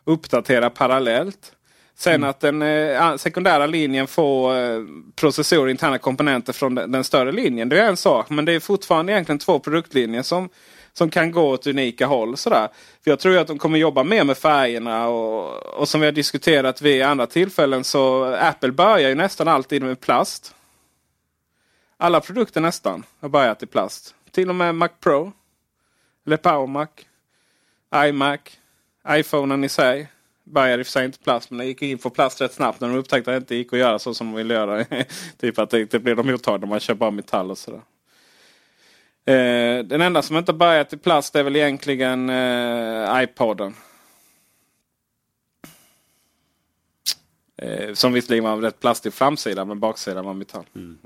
Speaker 3: uppdatera parallellt. Sen mm. att den eh, sekundära linjen får eh, processorer och interna komponenter från den, den, större linjen. Det är en sak. Men det är fortfarande egentligen två produktlinjer som som kan gå åt unika håll. Sådär. För jag tror att de kommer jobba mer med färgerna och, och som vi har diskuterat vid andra tillfällen så Apple börjar ju nästan alltid med plast. Alla produkter nästan har börjat i plast. Till och med Mac Pro. Eller Power Mac. iMac. iPhonen i sig. Började i och för sig inte plast men den gick in på plast rätt snabbt när de upptäckte att det inte gick att göra så som de ville göra. <laughs> typ att det, det blir de mottagna om man kör bara metall och sådär. Eh, den enda som inte börjat i plast är väl egentligen eh, iPoden. Eh, som visserligen var rätt plastig framsida men baksidan var metall. Mm.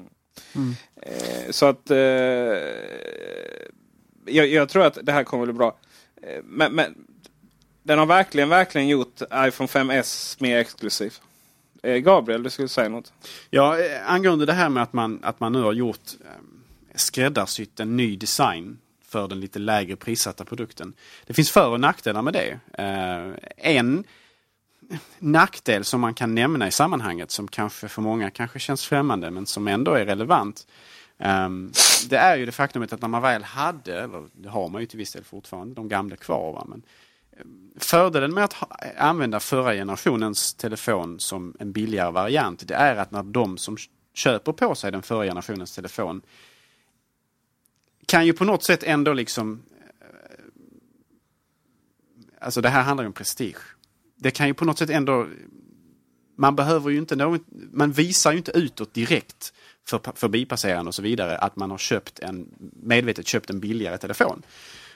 Speaker 3: Mm. Eh, så att eh, jag, jag, tror att det här kommer bli bra. Eh, men, men, den har verkligen, verkligen gjort iPhone 5S mer exklusiv. Eh, Gabriel, du skulle säga något?
Speaker 1: Ja, angående det här med att man, att man nu har gjort skräddarsytt en ny design för den lite lägre prissatta produkten. Det finns för och nackdelar med det. Eh, en nackdel som man kan nämna i sammanhanget som kanske för många kanske känns främmande men som ändå är relevant. Ehm, det är ju det faktumet att när man väl hade, eller det har man ju till viss del fortfarande, de gamla kvar. Va? Men, eh, fördelen med att eh, använda förra generationens telefon som en billigare variant, det är att när de som köper på sig den förra generationens telefon kan ju på något sätt ändå liksom eh, Alltså det här handlar ju om prestige. Det kan ju på något sätt ändå... Man behöver ju inte någon, Man visar ju inte utåt direkt för förbipasserande och så vidare att man har köpt en, medvetet köpt en billigare telefon.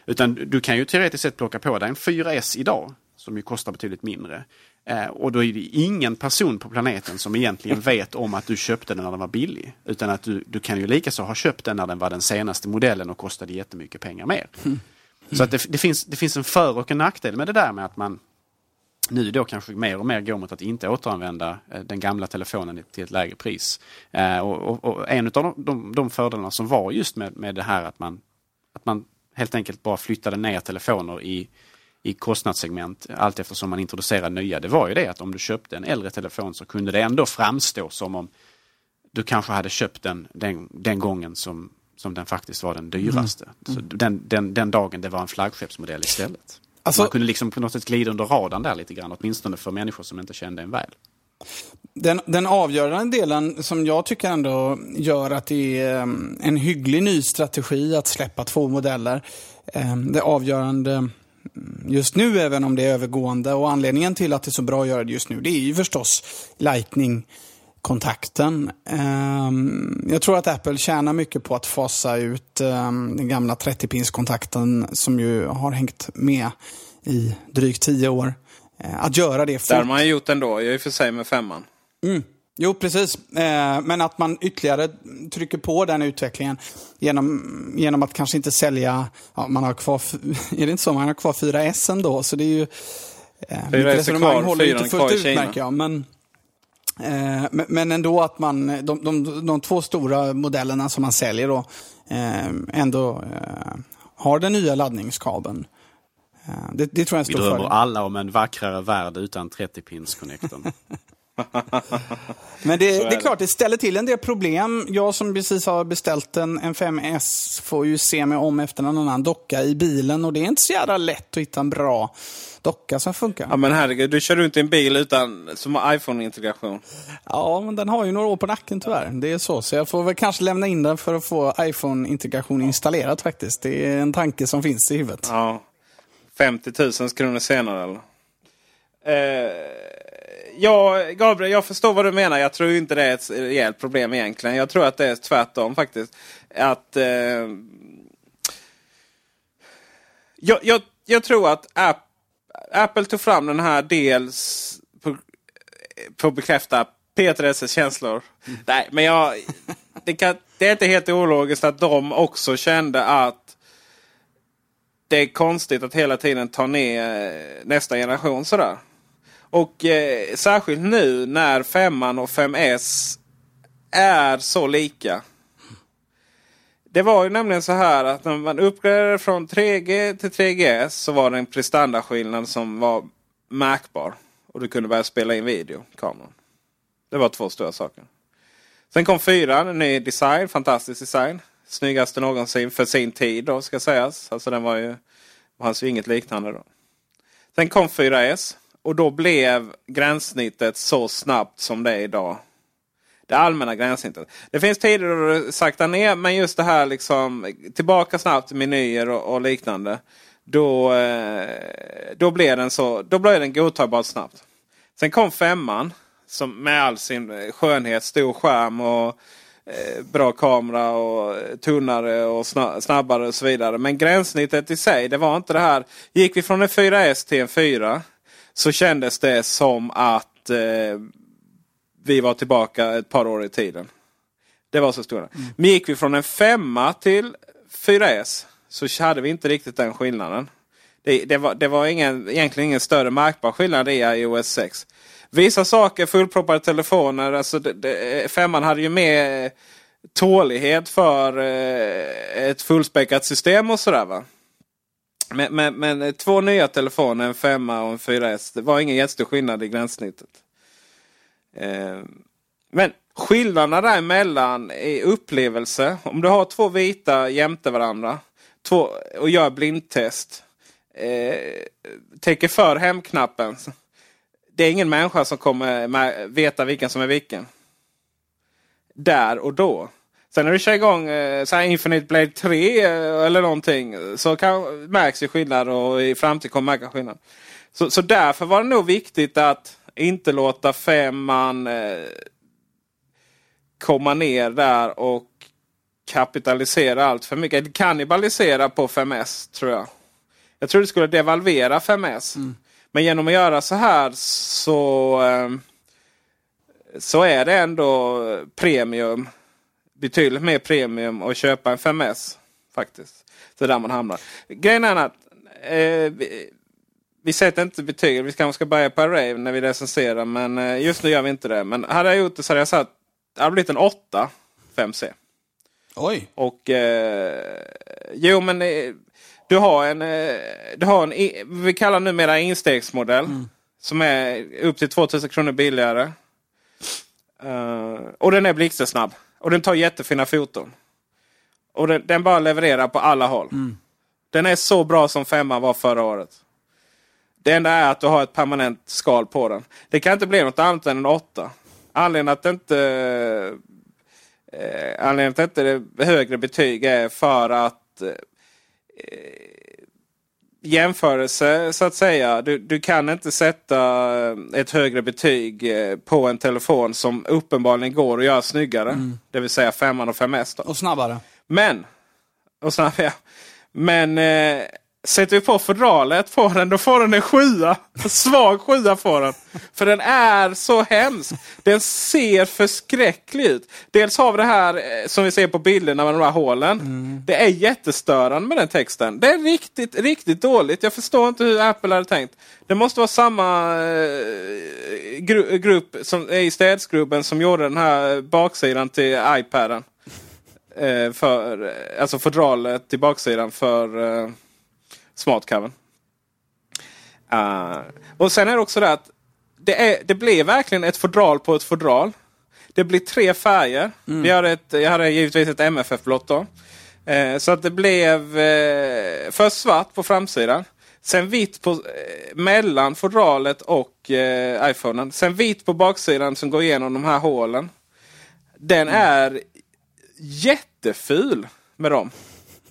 Speaker 1: Utan du kan ju teoretiskt sett plocka på dig en 4S idag som ju kostar betydligt mindre. Eh, och då är det ingen person på planeten som egentligen vet om att du köpte den när den var billig. Utan att du, du kan ju likaså ha köpt den när den var den senaste modellen och kostade jättemycket pengar mer. Mm. Så att det, det, finns, det finns en för och en nackdel med det där med att man nu då kanske mer och mer går mot att inte återanvända eh, den gamla telefonen till ett lägre pris. Eh, och, och, och, en av de, de, de fördelarna som var just med, med det här att man, att man helt enkelt bara flyttade ner telefoner i, i kostnadssegment allt eftersom man introducerade nya. Det var ju det att om du köpte en äldre telefon så kunde det ändå framstå som om du kanske hade köpt den den, den gången som, som den faktiskt var den dyraste. Mm. Så den, den, den dagen det var en flaggskeppsmodell istället. Alltså, man kunde liksom på något sätt glida under radarn där lite grann, åtminstone för människor som inte kände en väl.
Speaker 2: Den, den avgörande delen som jag tycker ändå gör att det är ehm, en hygglig ny strategi att släppa två modeller. Ehm, det avgörande mm, just nu, även om det är övergående, och anledningen till att det är så bra att göra det just nu, det är ju förstås Lightning kontakten. Ehm, jag tror att Apple tjänar mycket på att fasa ut ehm, den gamla 30-pinskontakten som ju har hängt med i drygt tio år. Eh, att göra det fort.
Speaker 3: Det har man gjort ändå, jag är för sig med femman.
Speaker 2: Mm. Jo, precis. Eh, men att man ytterligare trycker på den utvecklingen genom, genom att kanske inte sälja, ja, man har kvar, <laughs> är det inte så, man har kvar 4S ändå, så det är ju...
Speaker 3: 4S är kvar, 4 är kvar i Kina.
Speaker 2: Jag, men, Eh, men ändå att man, de, de, de två stora modellerna som man säljer då, eh, ändå eh, har den nya laddningskabeln. Det, det, tror jag är en
Speaker 1: stor Vi drömmer alla om en vackrare värld utan 30-pins-connectorn. <laughs> <laughs>
Speaker 2: Men det, är det är klart, det ställer till en del problem. Jag som precis har beställt en, en 5S får ju se mig om efter en annan docka i bilen och det är inte så jävla lätt att hitta en bra docka som funkar.
Speaker 3: Ja men herregud, du kör runt i en bil utan, som har iPhone-integration.
Speaker 2: Ja, men den har ju några år på nacken tyvärr. Det är så, så jag får väl kanske lämna in den för att få iPhone-integration installerad faktiskt. Det är en tanke som finns i huvudet.
Speaker 3: Ja. 50 000 kronor senare eller? Eh, ja, Gabriel, jag förstår vad du menar. Jag tror inte det är ett rejält problem egentligen. Jag tror att det är tvärtom faktiskt. Att... Eh, jag, jag, jag tror att app, Apple tog fram den här dels på, på att bekräfta Peter S känslor. Mm. Nej, men jag, det, kan, det är inte helt ologiskt att de också kände att det är konstigt att hela tiden ta ner nästa generation sådär. Och eh, särskilt nu när 5 och 5S är så lika. Det var ju nämligen så här att när man uppgraderade från 3G till 3GS så var det en prestandaskillnad som var märkbar. Och du kunde börja spela in video kameran. Det var två stora saker. Sen kom 4, en ny design, fantastisk design. Snyggaste någonsin för sin tid då ska sägas. Alltså den var ju, fanns ju inget liknande då. Sen kom 4S. Och då blev gränssnittet så snabbt som det är idag. Det allmänna gränssnittet. Det finns tider då det saktar ner men just det här liksom tillbaka snabbt menyer och, och liknande. Då, eh, då, blev den så, då den godtagbart snabbt. Sen kom femman som med all sin skönhet, stor skärm och eh, bra kamera och tunnare och snabbare och så vidare. Men gränssnittet i sig, det var inte det här. Gick vi från en 4S till en 4 så kändes det som att eh, vi var tillbaka ett par år i tiden. Det var så stora. Mm. Men gick vi från en femma till 4S så hade vi inte riktigt den skillnaden. Det, det, var, det var ingen, egentligen ingen större märkbar skillnad i iOS 6. Vissa saker, fullproppade telefoner, alltså det, det, femman hade ju mer tålighet för eh, ett fullspäckat system och sådär. Va? Men, men, men eh, två nya telefoner, en 5 och en 4S. Det var ingen jättestor skillnad i gränssnittet. Eh, men skillnaderna däremellan i upplevelse. Om du har två vita jämte varandra två, och gör blindtest. Eh, täcker för hemknappen. Det är ingen människa som kommer veta vilken som är vilken. Där och då. Sen när du kör igång eh, så här Infinite Blade 3 eh, eller någonting så kan, märks ju skillnad och i framtiden kommer märka skillnad. Så, så därför var det nog viktigt att inte låta femman eh, komma ner där och kapitalisera allt för mycket. Kannibalisera på 5S tror jag. Jag tror det skulle devalvera 5S. Mm. Men genom att göra så här så, eh, så är det ändå premium. Betydligt mer premium att köpa en 5S. Faktiskt. Så där man hamnar. Grejen är att eh, vi, vi sätter inte betyg. Vi kanske ska börja på Array när vi recenserar. Men eh, just nu gör vi inte det. Men hade jag gjort det så hade jag sagt det hade blivit en 8 5C.
Speaker 2: Oj!
Speaker 3: Och eh, jo men eh, du har en, eh, du har en vi kallar numera instegsmodell. Mm. Som är upp till 2000 kronor billigare. Uh, och den är blixtsnabb. Och den tar jättefina foton. Och den, den bara levererar på alla håll. Mm. Den är så bra som femman var förra året. Det enda är att du har ett permanent skal på den. Det kan inte bli något annat än en 8. Anledningen att det inte eh, anledningen att det inte är högre betyg är för att eh, jämförelse så att säga. Du, du kan inte sätta ett högre betyg eh, på en telefon som uppenbarligen går att göra snyggare. Mm. Det vill säga 5 och 5S. Då.
Speaker 2: Och snabbare.
Speaker 3: Men, och snabbare, men eh, Sätter vi på fodralet på den då får den en sjua. En svag sjua får den. För den är så hemsk. Den ser förskräcklig ut. Dels har vi det här eh, som vi ser på bilderna med de här hålen. Mm. Det är jättestörande med den texten. Det är riktigt, riktigt dåligt. Jag förstår inte hur Apple hade tänkt. Det måste vara samma eh, gru grupp som är i städsgruppen som gjorde den här baksidan till iPaden. Eh, för, alltså fodralet till baksidan för eh, smartcovern. Uh, och sen är det också det att det, är, det blir verkligen ett fodral på ett fodral. Det blir tre färger. Mm. Vi hade ett, jag hade givetvis ett MFF-blått då. Eh, så att det blev eh, först svart på framsidan. Sen vitt på, eh, mellan fodralet och eh, iPhonen. Sen vitt på baksidan som går igenom de här hålen. Den mm. är jätteful med dem.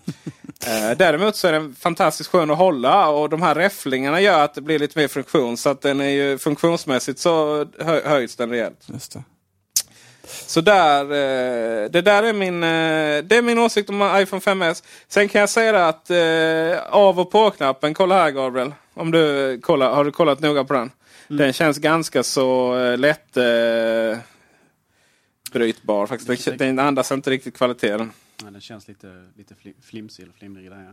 Speaker 3: <laughs> Eh, däremot så är den fantastiskt skön att hålla och de här räfflingarna gör att det blir lite mer funktion. Så att den är ju funktionsmässigt så hö höjs den rejält.
Speaker 2: Just det.
Speaker 3: Så där, eh, det där är min, eh, det är min åsikt om iPhone 5S. Sen kan jag säga att eh, av och på-knappen, kolla här Gabriel. Om du kollar, har du kollat noga på den? Mm. Den känns ganska så eh, lätt eh, brytbar. Faktiskt. Den, den andas inte riktigt kvaliteten.
Speaker 1: Ja, den känns lite, lite flimsig eller flimrig där. Ja.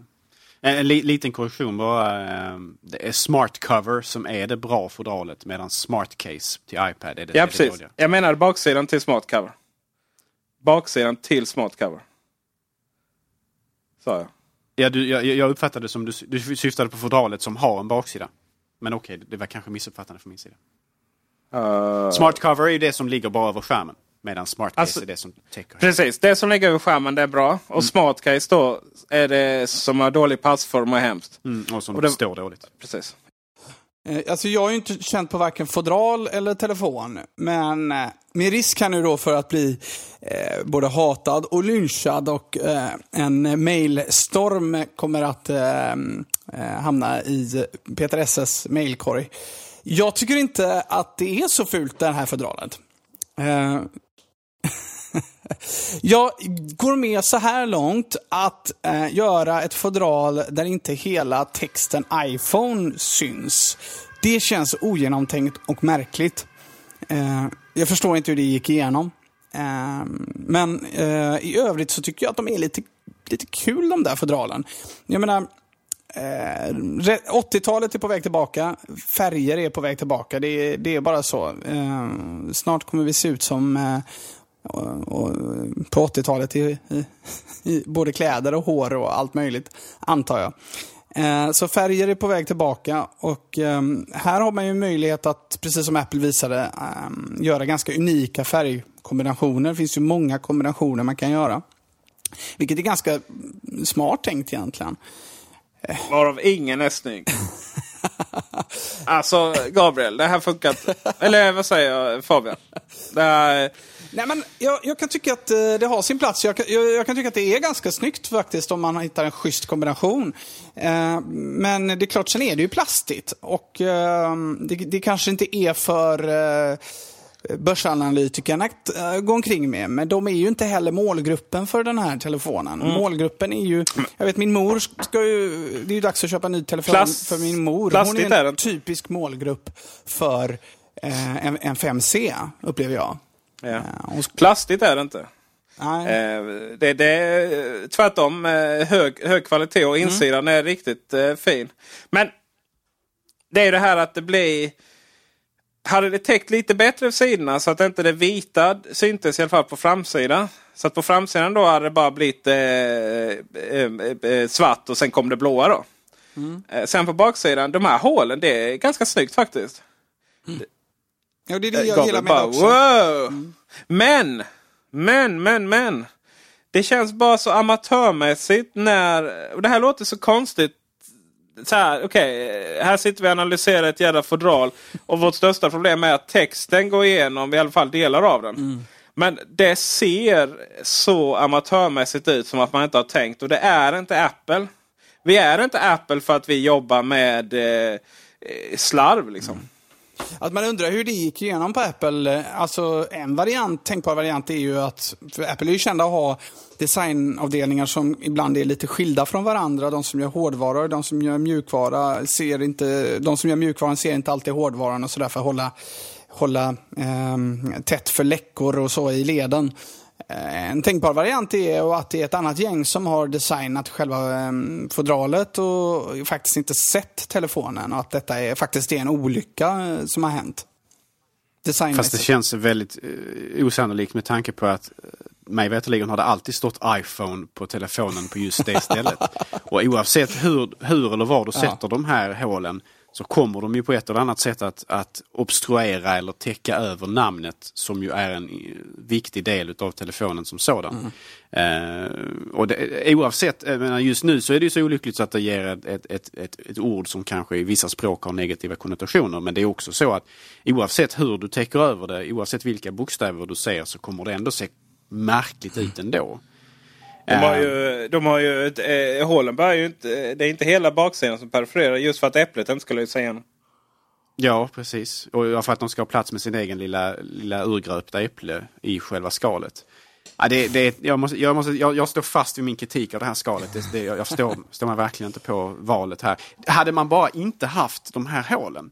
Speaker 1: En liten korrektion bara. Ehm, det är Smart Cover som är det bra fodralet medan Smart Case till iPad är det
Speaker 3: Ja, precis. Det jag menar baksidan till Smart Cover. Baksidan till Smart Cover. Sa jag.
Speaker 1: Ja, du, jag, jag uppfattade som du, du syftade på fodralet som har en baksida. Men okej, okay, det var kanske missuppfattande från min sida. Uh... Smart Cover är ju det som ligger bara över skärmen. Medan SmartCase alltså, är det som täcker.
Speaker 3: Precis, det som ligger över skärmen det är bra. Och mm. SmartCase då är det som har dålig passform och hemskt.
Speaker 1: Mm, och som och det, står dåligt.
Speaker 3: Precis.
Speaker 2: Eh, alltså jag har ju inte känt på varken fodral eller telefon. Men eh, med risk här nu då för att bli eh, både hatad och lynchad och eh, en mailstorm kommer att eh, eh hamna i Peter Esses mailkorg. Jag tycker inte att det är så fult det här fodralet. <laughs> Jag går med så här långt att eh, göra ett fodral där inte hela texten iPhone syns. Det känns ogenomtänkt och märkligt. Eh, jag förstår inte hur det gick igenom. Eh, men eh, i övrigt så tycker jag att de är lite, lite kul de där fodralen. Jag menar, eh, 80-talet är på väg tillbaka. Färger är på väg tillbaka. Det är, det är bara så. Eh, snart kommer vi se ut som eh, och, och, på 80-talet i, i, i, både kläder och hår och allt möjligt, antar jag. Eh, Så färger är på väg tillbaka och eh, här har man ju möjlighet att, precis som Apple visade, eh, göra ganska unika färgkombinationer. Det finns ju många kombinationer man kan göra. Vilket är ganska smart tänkt egentligen. Eh.
Speaker 3: Varav ingen är snygg. alltså Gabriel, det här funkar inte. Eller vad säger jag Fabian? Det här,
Speaker 2: Nej, men jag, jag kan tycka att eh, det har sin plats. Jag kan, jag, jag kan tycka att det är ganska snyggt faktiskt om man hittar en schysst kombination. Eh, men det är klart, sen är det ju plastigt. Och eh, det, det kanske inte är för eh, börsanalytikerna att eh, gå omkring med. Men de är ju inte heller målgruppen för den här telefonen. Målgruppen är ju, jag vet min mor ska ju, det är ju dags att köpa en ny telefon
Speaker 3: Plast-
Speaker 2: för min mor. Hon är en typisk målgrupp för eh, en, en 5C, upplever jag.
Speaker 3: Ja. Plastigt är det inte.
Speaker 2: nej.
Speaker 3: Eh, det, det är eh, tvärtom eh, hög, hög kvalitet och insidan är riktigt fin. Men det är ju det här att det blir... Hade det täckt lite bättre sidorna så att inte det vita syntes i alla fall på framsidan. Så att på framsidan då hade det bara blivit eh, svart och sen kom det blåa då. Eh, sen på baksidan, de här hålen, det är ganska snyggt faktiskt.
Speaker 2: Ja, det är det jag
Speaker 3: Gabriel
Speaker 2: gillar med
Speaker 3: bara,
Speaker 2: också.
Speaker 3: wow! Men, men, men, men. Det känns bara så amatörmässigt när... Och det här låter så konstigt. Så här, okej, här sitter vi och analyserar ett jävla fodral. Och vårt största problem är att texten går igenom i alla fall delar av den. Men det ser så amatörmässigt ut som att man inte har tänkt. Och det är inte Apple. Vi är inte Apple för att vi jobbar med eh, eh, slarv liksom.
Speaker 2: Att man undrar hur det gick igenom på Apple. Eh, alltså en variant, tänkbar variant är ju att, för Apple är ju kända att ha designavdelningar som ibland är lite skilda från varandra. De som gör hårdvara och de som gör mjukvara ser inte, de som gör mjukvaran ser inte alltid hårdvaran och sådär för att hålla, hålla eh, tätt för läckor och så i leden. Eh, En tänkbar variant är att det är ett annat gäng som har designat själva ehm, fodralet och faktiskt inte sett telefonen och att detta är, faktiskt är en olycka eh, som har hänt.
Speaker 1: Fast det känns väldigt eh, osannolikt med tanke på att mig veterligen har det alltid stått iPhone på telefonen på just det stället. <laughs> Och oavsett hur, hur eller var du sätter de här hålen så kommer de ju på ett eller annat sätt att, att obstruera eller täcka över namnet som ju är en eh, viktig del av telefonen som sådan. Eh, och det, oavsett, menar, just nu så är det ju så olyckligt så att det ger ett, ett, ett, ett, ord som kanske i vissa språk har negativa konnotationer. Men det är också så att oavsett hur du täcker över det, oavsett vilka bokstäver du ser så kommer det ändå se märkligt ut ändå.
Speaker 3: De har
Speaker 1: Eh,
Speaker 3: ju, de har ju ett, eh, hålen bär ju inte, det är inte hela baksidan som perforerar just för att äpplet inte ska lysa igenom.
Speaker 1: Ja, precis. Och för att de ska ha plats med sin egen lilla, lilla urgröpta äpple i själva skalet. Ja, det, det, jag, måste, jag, måste, jag, jag står fast vid min kritik av det här skalet. Det, det, jag står, står mig verkligen inte på valet här. Hade man bara inte haft de här hålen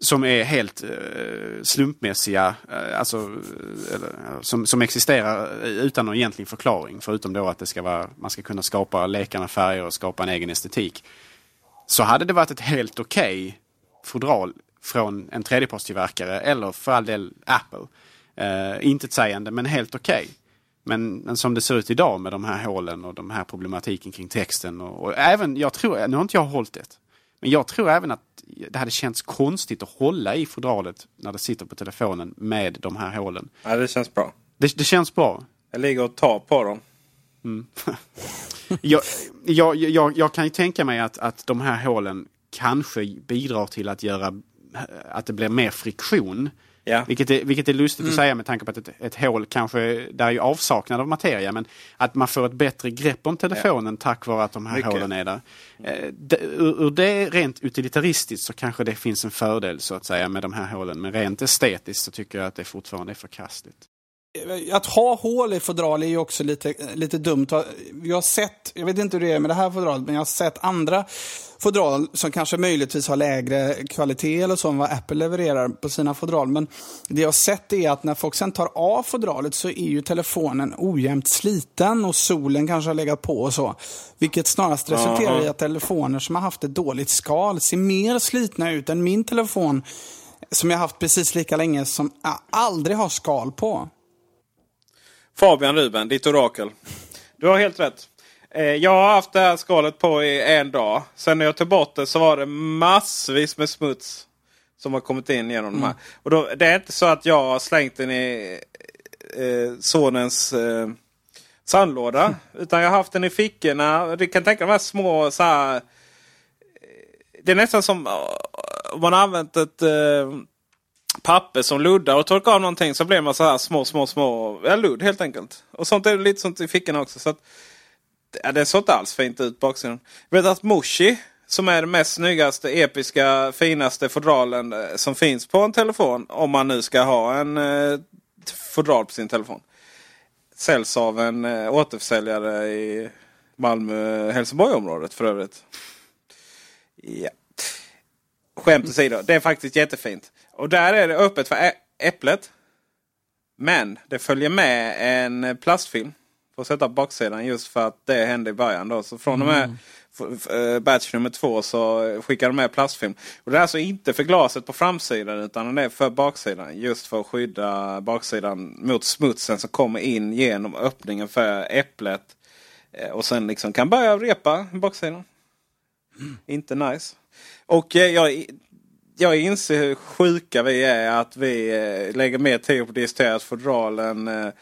Speaker 1: som är helt eh, slumpmässiga, eh, alltså, eh, som, som existerar utan någon egentlig förklaring. Förutom då att det ska vara, man ska kunna skapa lekarna färger och skapa en egen estetik. Så hade det varit ett helt okej fodral från en tredjepartstillverkare eller för all del Apple. Eh, inte ett sägande men helt okej. Men, men som det ser ut idag med de här hålen och de här problematiken kring texten och, och även, jag tror, nu har inte jag hållit det. Men jag tror även att det hade känts konstigt att hålla i fodralet när det sitter på telefonen med de här hålen.
Speaker 3: Ja, det känns bra.
Speaker 1: Det, det känns bra.
Speaker 3: Jag ligger och tar på dem. <laughs>
Speaker 1: jag, jag, jag, jag kan ju tänka mig att, att de här hålen kanske bidrar till att göra att det blir mer friktion.
Speaker 3: Ja.
Speaker 1: Vilket är, vilket är lustigt att säga med tanke på att ett, ett hål kanske, där är ju avsaknad av materia, men att man får ett bättre grepp om telefonen tack vare att de här
Speaker 3: Mycket.
Speaker 1: hålen är där. Eh, ur, ur det rent utilitaristiskt så kanske det finns en fördel så att säga med de här hålen, men rent estetiskt så tycker jag att det fortfarande är förkastligt.
Speaker 2: Att ha hål i fodral är ju också lite, lite dumt. Jag har sett, jag vet inte hur det är med det här fodralet, men jag har sett andra fodral som kanske möjligtvis har lägre kvalitet eller så än vad Apple levererar på sina fodral. Men det jag har sett är att när folk sen tar av fodralet så är ju telefonen ojämnt sliten och solen kanske har legat på och så. Vilket snarast resulterar i att telefoner som har haft ett dåligt skal ser mer slitna ut än min telefon som jag haft precis lika länge som jag aldrig har skal på.
Speaker 3: Fabian Ruben, ditt orakel. Du har helt rätt. Eh, jag har haft det här skalet på i en dag. Sen när jag tog bort det så var det massvis med smuts som har kommit in genom mm. de här. Och då, det är inte så att jag har slängt den i eh, sonens eh, sandlåda. Mm. <laughs> Utan jag har haft den i fickorna. Du kan tänka de här små så här, Det är nästan som om man har använt ett eh, papper som luddar och torkar av någonting så blir man så här små, små, små ja, ludd helt enkelt. Och sånt är lite sånt i fickorna också. Så att, ja, det såg inte alls fint ut baksidan. Jag vet att Moshi som är den mest snyggaste, episka, finaste fodralen eh, som finns på en telefon. Om man nu ska ha en eh, fodral på sin telefon. Säljs av en eh, återförsäljare i Malmö-Helsingborg-området för övrigt. Ja. Skämt åsido, det är faktiskt jättefint. Och där är det öppet för Äpplet. Men det följer med en plastfilm. För att sätta på baksidan just för att det hände i början. Då. Så från och med mm. Eh, batch nummer två så skickar de med plastfilm. Och det är alltså inte för glaset på framsidan utan det är för baksidan. Just för att skydda baksidan mot smutsen som kommer in genom öppningen för äpplet. Eh, och sen liksom kan börja repa baksidan. Mm. Inte nice. Och eh, jag, jag inser hur sjuka vi är att vi lägger mer tid på diskutera fodral än,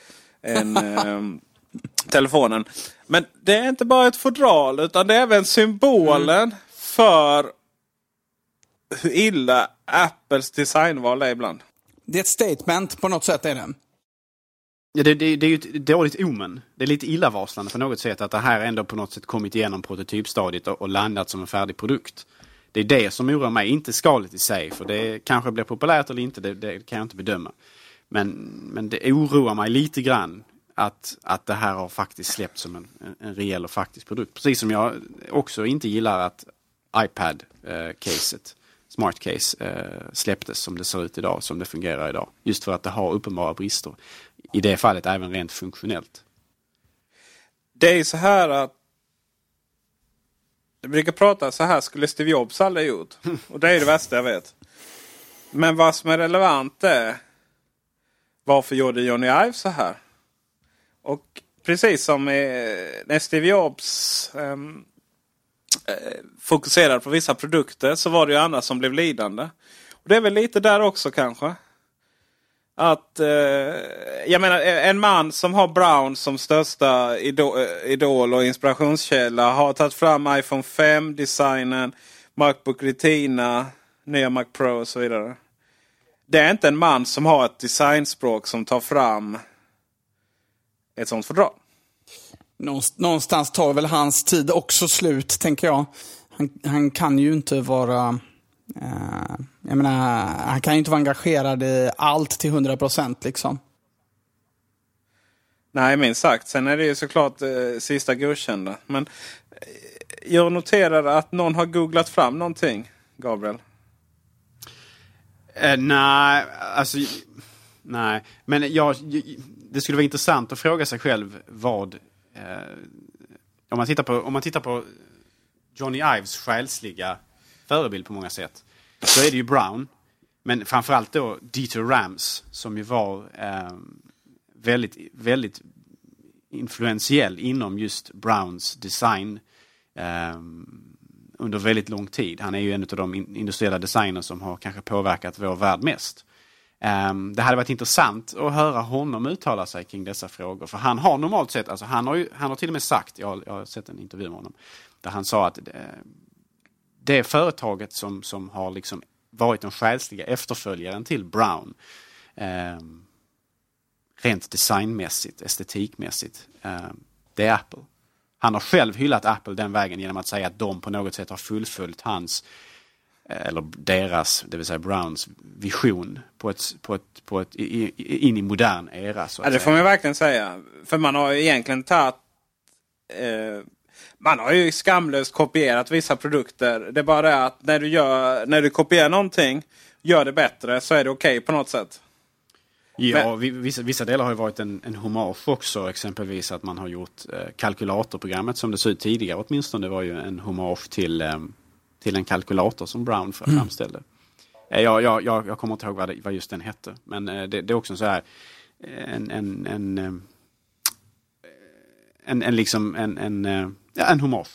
Speaker 3: än <laughs> telefonen. Men det är inte bara ett fodral utan det är även symbolen mm. för hur illa Apples designval är ibland.
Speaker 2: Det är ett statement på något sätt är det.
Speaker 1: Ja, det, det, det är ju ett dåligt omen. Det är lite illavarslande på något sätt att det här ändå på något sätt kommit igenom prototypstadiet och, och landat som en färdig produkt. Det är det som oroar mig, inte skalet i sig. För det kanske blir populärt eller inte, det, det kan jag inte bedöma. Men, men det oroar mig lite grann att, att det här har faktiskt släppts som en, en rejäl och faktisk produkt. Precis som jag också inte gillar att iPad-caset, eh, smart case, eh, släpptes som det ser ut idag, som det fungerar idag. Just för att det har uppenbara brister. I det fallet även rent funktionellt.
Speaker 3: Det är så här att jag brukar prata så här skulle Steve Jobs aldrig gjort. Och det är det värsta jag vet. Men vad som är relevant är varför gjorde Johnny Ive så här? Och precis som när Steve Jobs ehm, eh, um, fokuserade på vissa produkter så var det ju andra som blev lidande. Och Det är väl lite där också kanske. Att, eh, jag menar eh, en man som har Brown som största idol, eh, idol och inspirationskälla har tagit fram iPhone 5-designen, Macbook Retina, nya Mac Pro och så vidare. Det är inte en man som har ett designspråk som tar fram ett sånt fördrag.
Speaker 2: Någonstans tar väl hans tid också slut, tänker jag. Han, han kan ju inte vara... Eh, jag menar, han kan ju inte vara engagerad i allt till 100 procent liksom.
Speaker 3: Nej, minst sagt. Sen är det ju såklart eh, sista godkända. Men eh, jag noterar att någon har googlat fram någonting, Gabriel.
Speaker 1: Eh, nej, alltså... Nej, men jag, det skulle vara intressant att fråga sig själv vad... Eh, om, man tittar på, om man tittar på Johnny Ives själsliga förebild på många sätt. Så är det ju Brown. Men framförallt då Dieter Rams som ju var eh, väldigt, väldigt influentiell inom just Browns design eh, under väldigt lång tid. Han är ju en av de industriella designers som har kanske påverkat vår värld mest. Ehm, det hade varit intressant att höra honom uttala sig kring dessa frågor. För han har normalt sett, alltså han har, ju, han har till och med sagt, jag, jag har sett en intervju med honom, där han sa att eh, det, företaget som, som har liksom varit den själsliga efterföljaren till Brown, um, rent designmässigt, estetikmässigt, um, det är Apple. Han har själv hyllat Apple den vägen genom att säga att de på något sätt har fullföljt hans Eh, eller deras, det vill säga Browns vision på ett, på ett, på ett, in i modern era. Så
Speaker 3: ja, det får man verkligen säga. För man har ju egentligen tagit eh, man har ju skamlöst kopierat vissa produkter. Det är bara det att när du, gör, när du kopierar någonting, gör det bättre så är det okej okay på något sätt.
Speaker 1: Ja, Men... vissa, vissa delar har ju varit en, en hommage också. Exempelvis att man har gjort eh, kalkylatorprogrammet som det såg ut tidigare åtminstone. Det var ju en hommage till eh, till en kalkylator som Brown mm. framställde. Mm. Jag, jag, jag, kommer inte ihåg vad, det, vad just den hette. Men eh, det, det är också så här en, en, en, en, en, liksom, en, en, eh, ja, en hommage.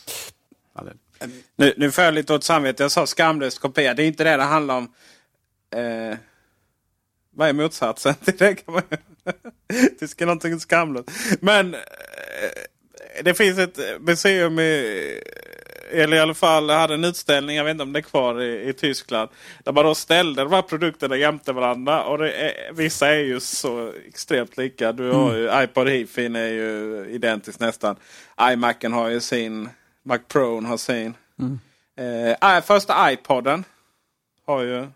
Speaker 3: Nu, nu får jag lite åt samvete. Jag sa skamlös kopia. Det är inte det det handlar om. Eh, vad är motsatsen till <laughs> det? Kan man, <laughs> det ska någonting skamlöst. Men eh, det finns ett museum i eller i alla fall hade en utställning, jag vet inte om det är kvar i, i Tyskland. Där man då ställde de här produkterna jämte varandra. Och är, vissa är ju så extremt lika. Du har ju, mm. iPod Hifin är ju identiskt nästan. iMacen har ju sin. Mac Pro har sin. Mm. Eh, första iPoden har ju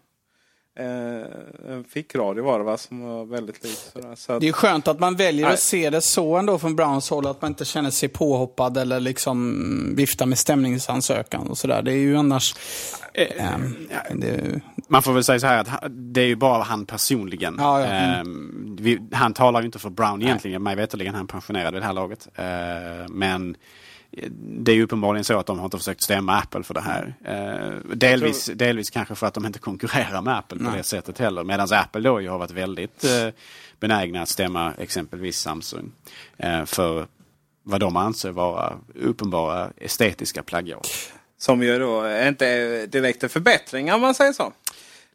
Speaker 3: Eh, fickradio var det va, som var väldigt lik.
Speaker 2: Så det är skönt att man väljer nej. att se det så ändå från Browns håll. Att man inte känner sig påhoppad eller liksom viftar med stämningsansökan och sådär. Det är ju annars... Eh,
Speaker 1: eh, det... Man får väl säga så här att det är ju bara han personligen. Ja, ja. Mm. Vi, han talar ju inte för Brown egentligen. Mig veterligen han pensionerad vid det här laget. Eh, men det är ju uppenbarligen så att de har inte försökt stämma Apple för det här. Eh, delvis, tror... delvis kanske för att de inte konkurrerar med Apple på Nej. det sättet heller. Medan Apple då ju har varit väldigt eh, benägna att stämma exempelvis Samsung. Eh, för vad de anser vara uppenbara estetiska plagiat.
Speaker 3: Som ju då inte direkt en förbättring om man säger så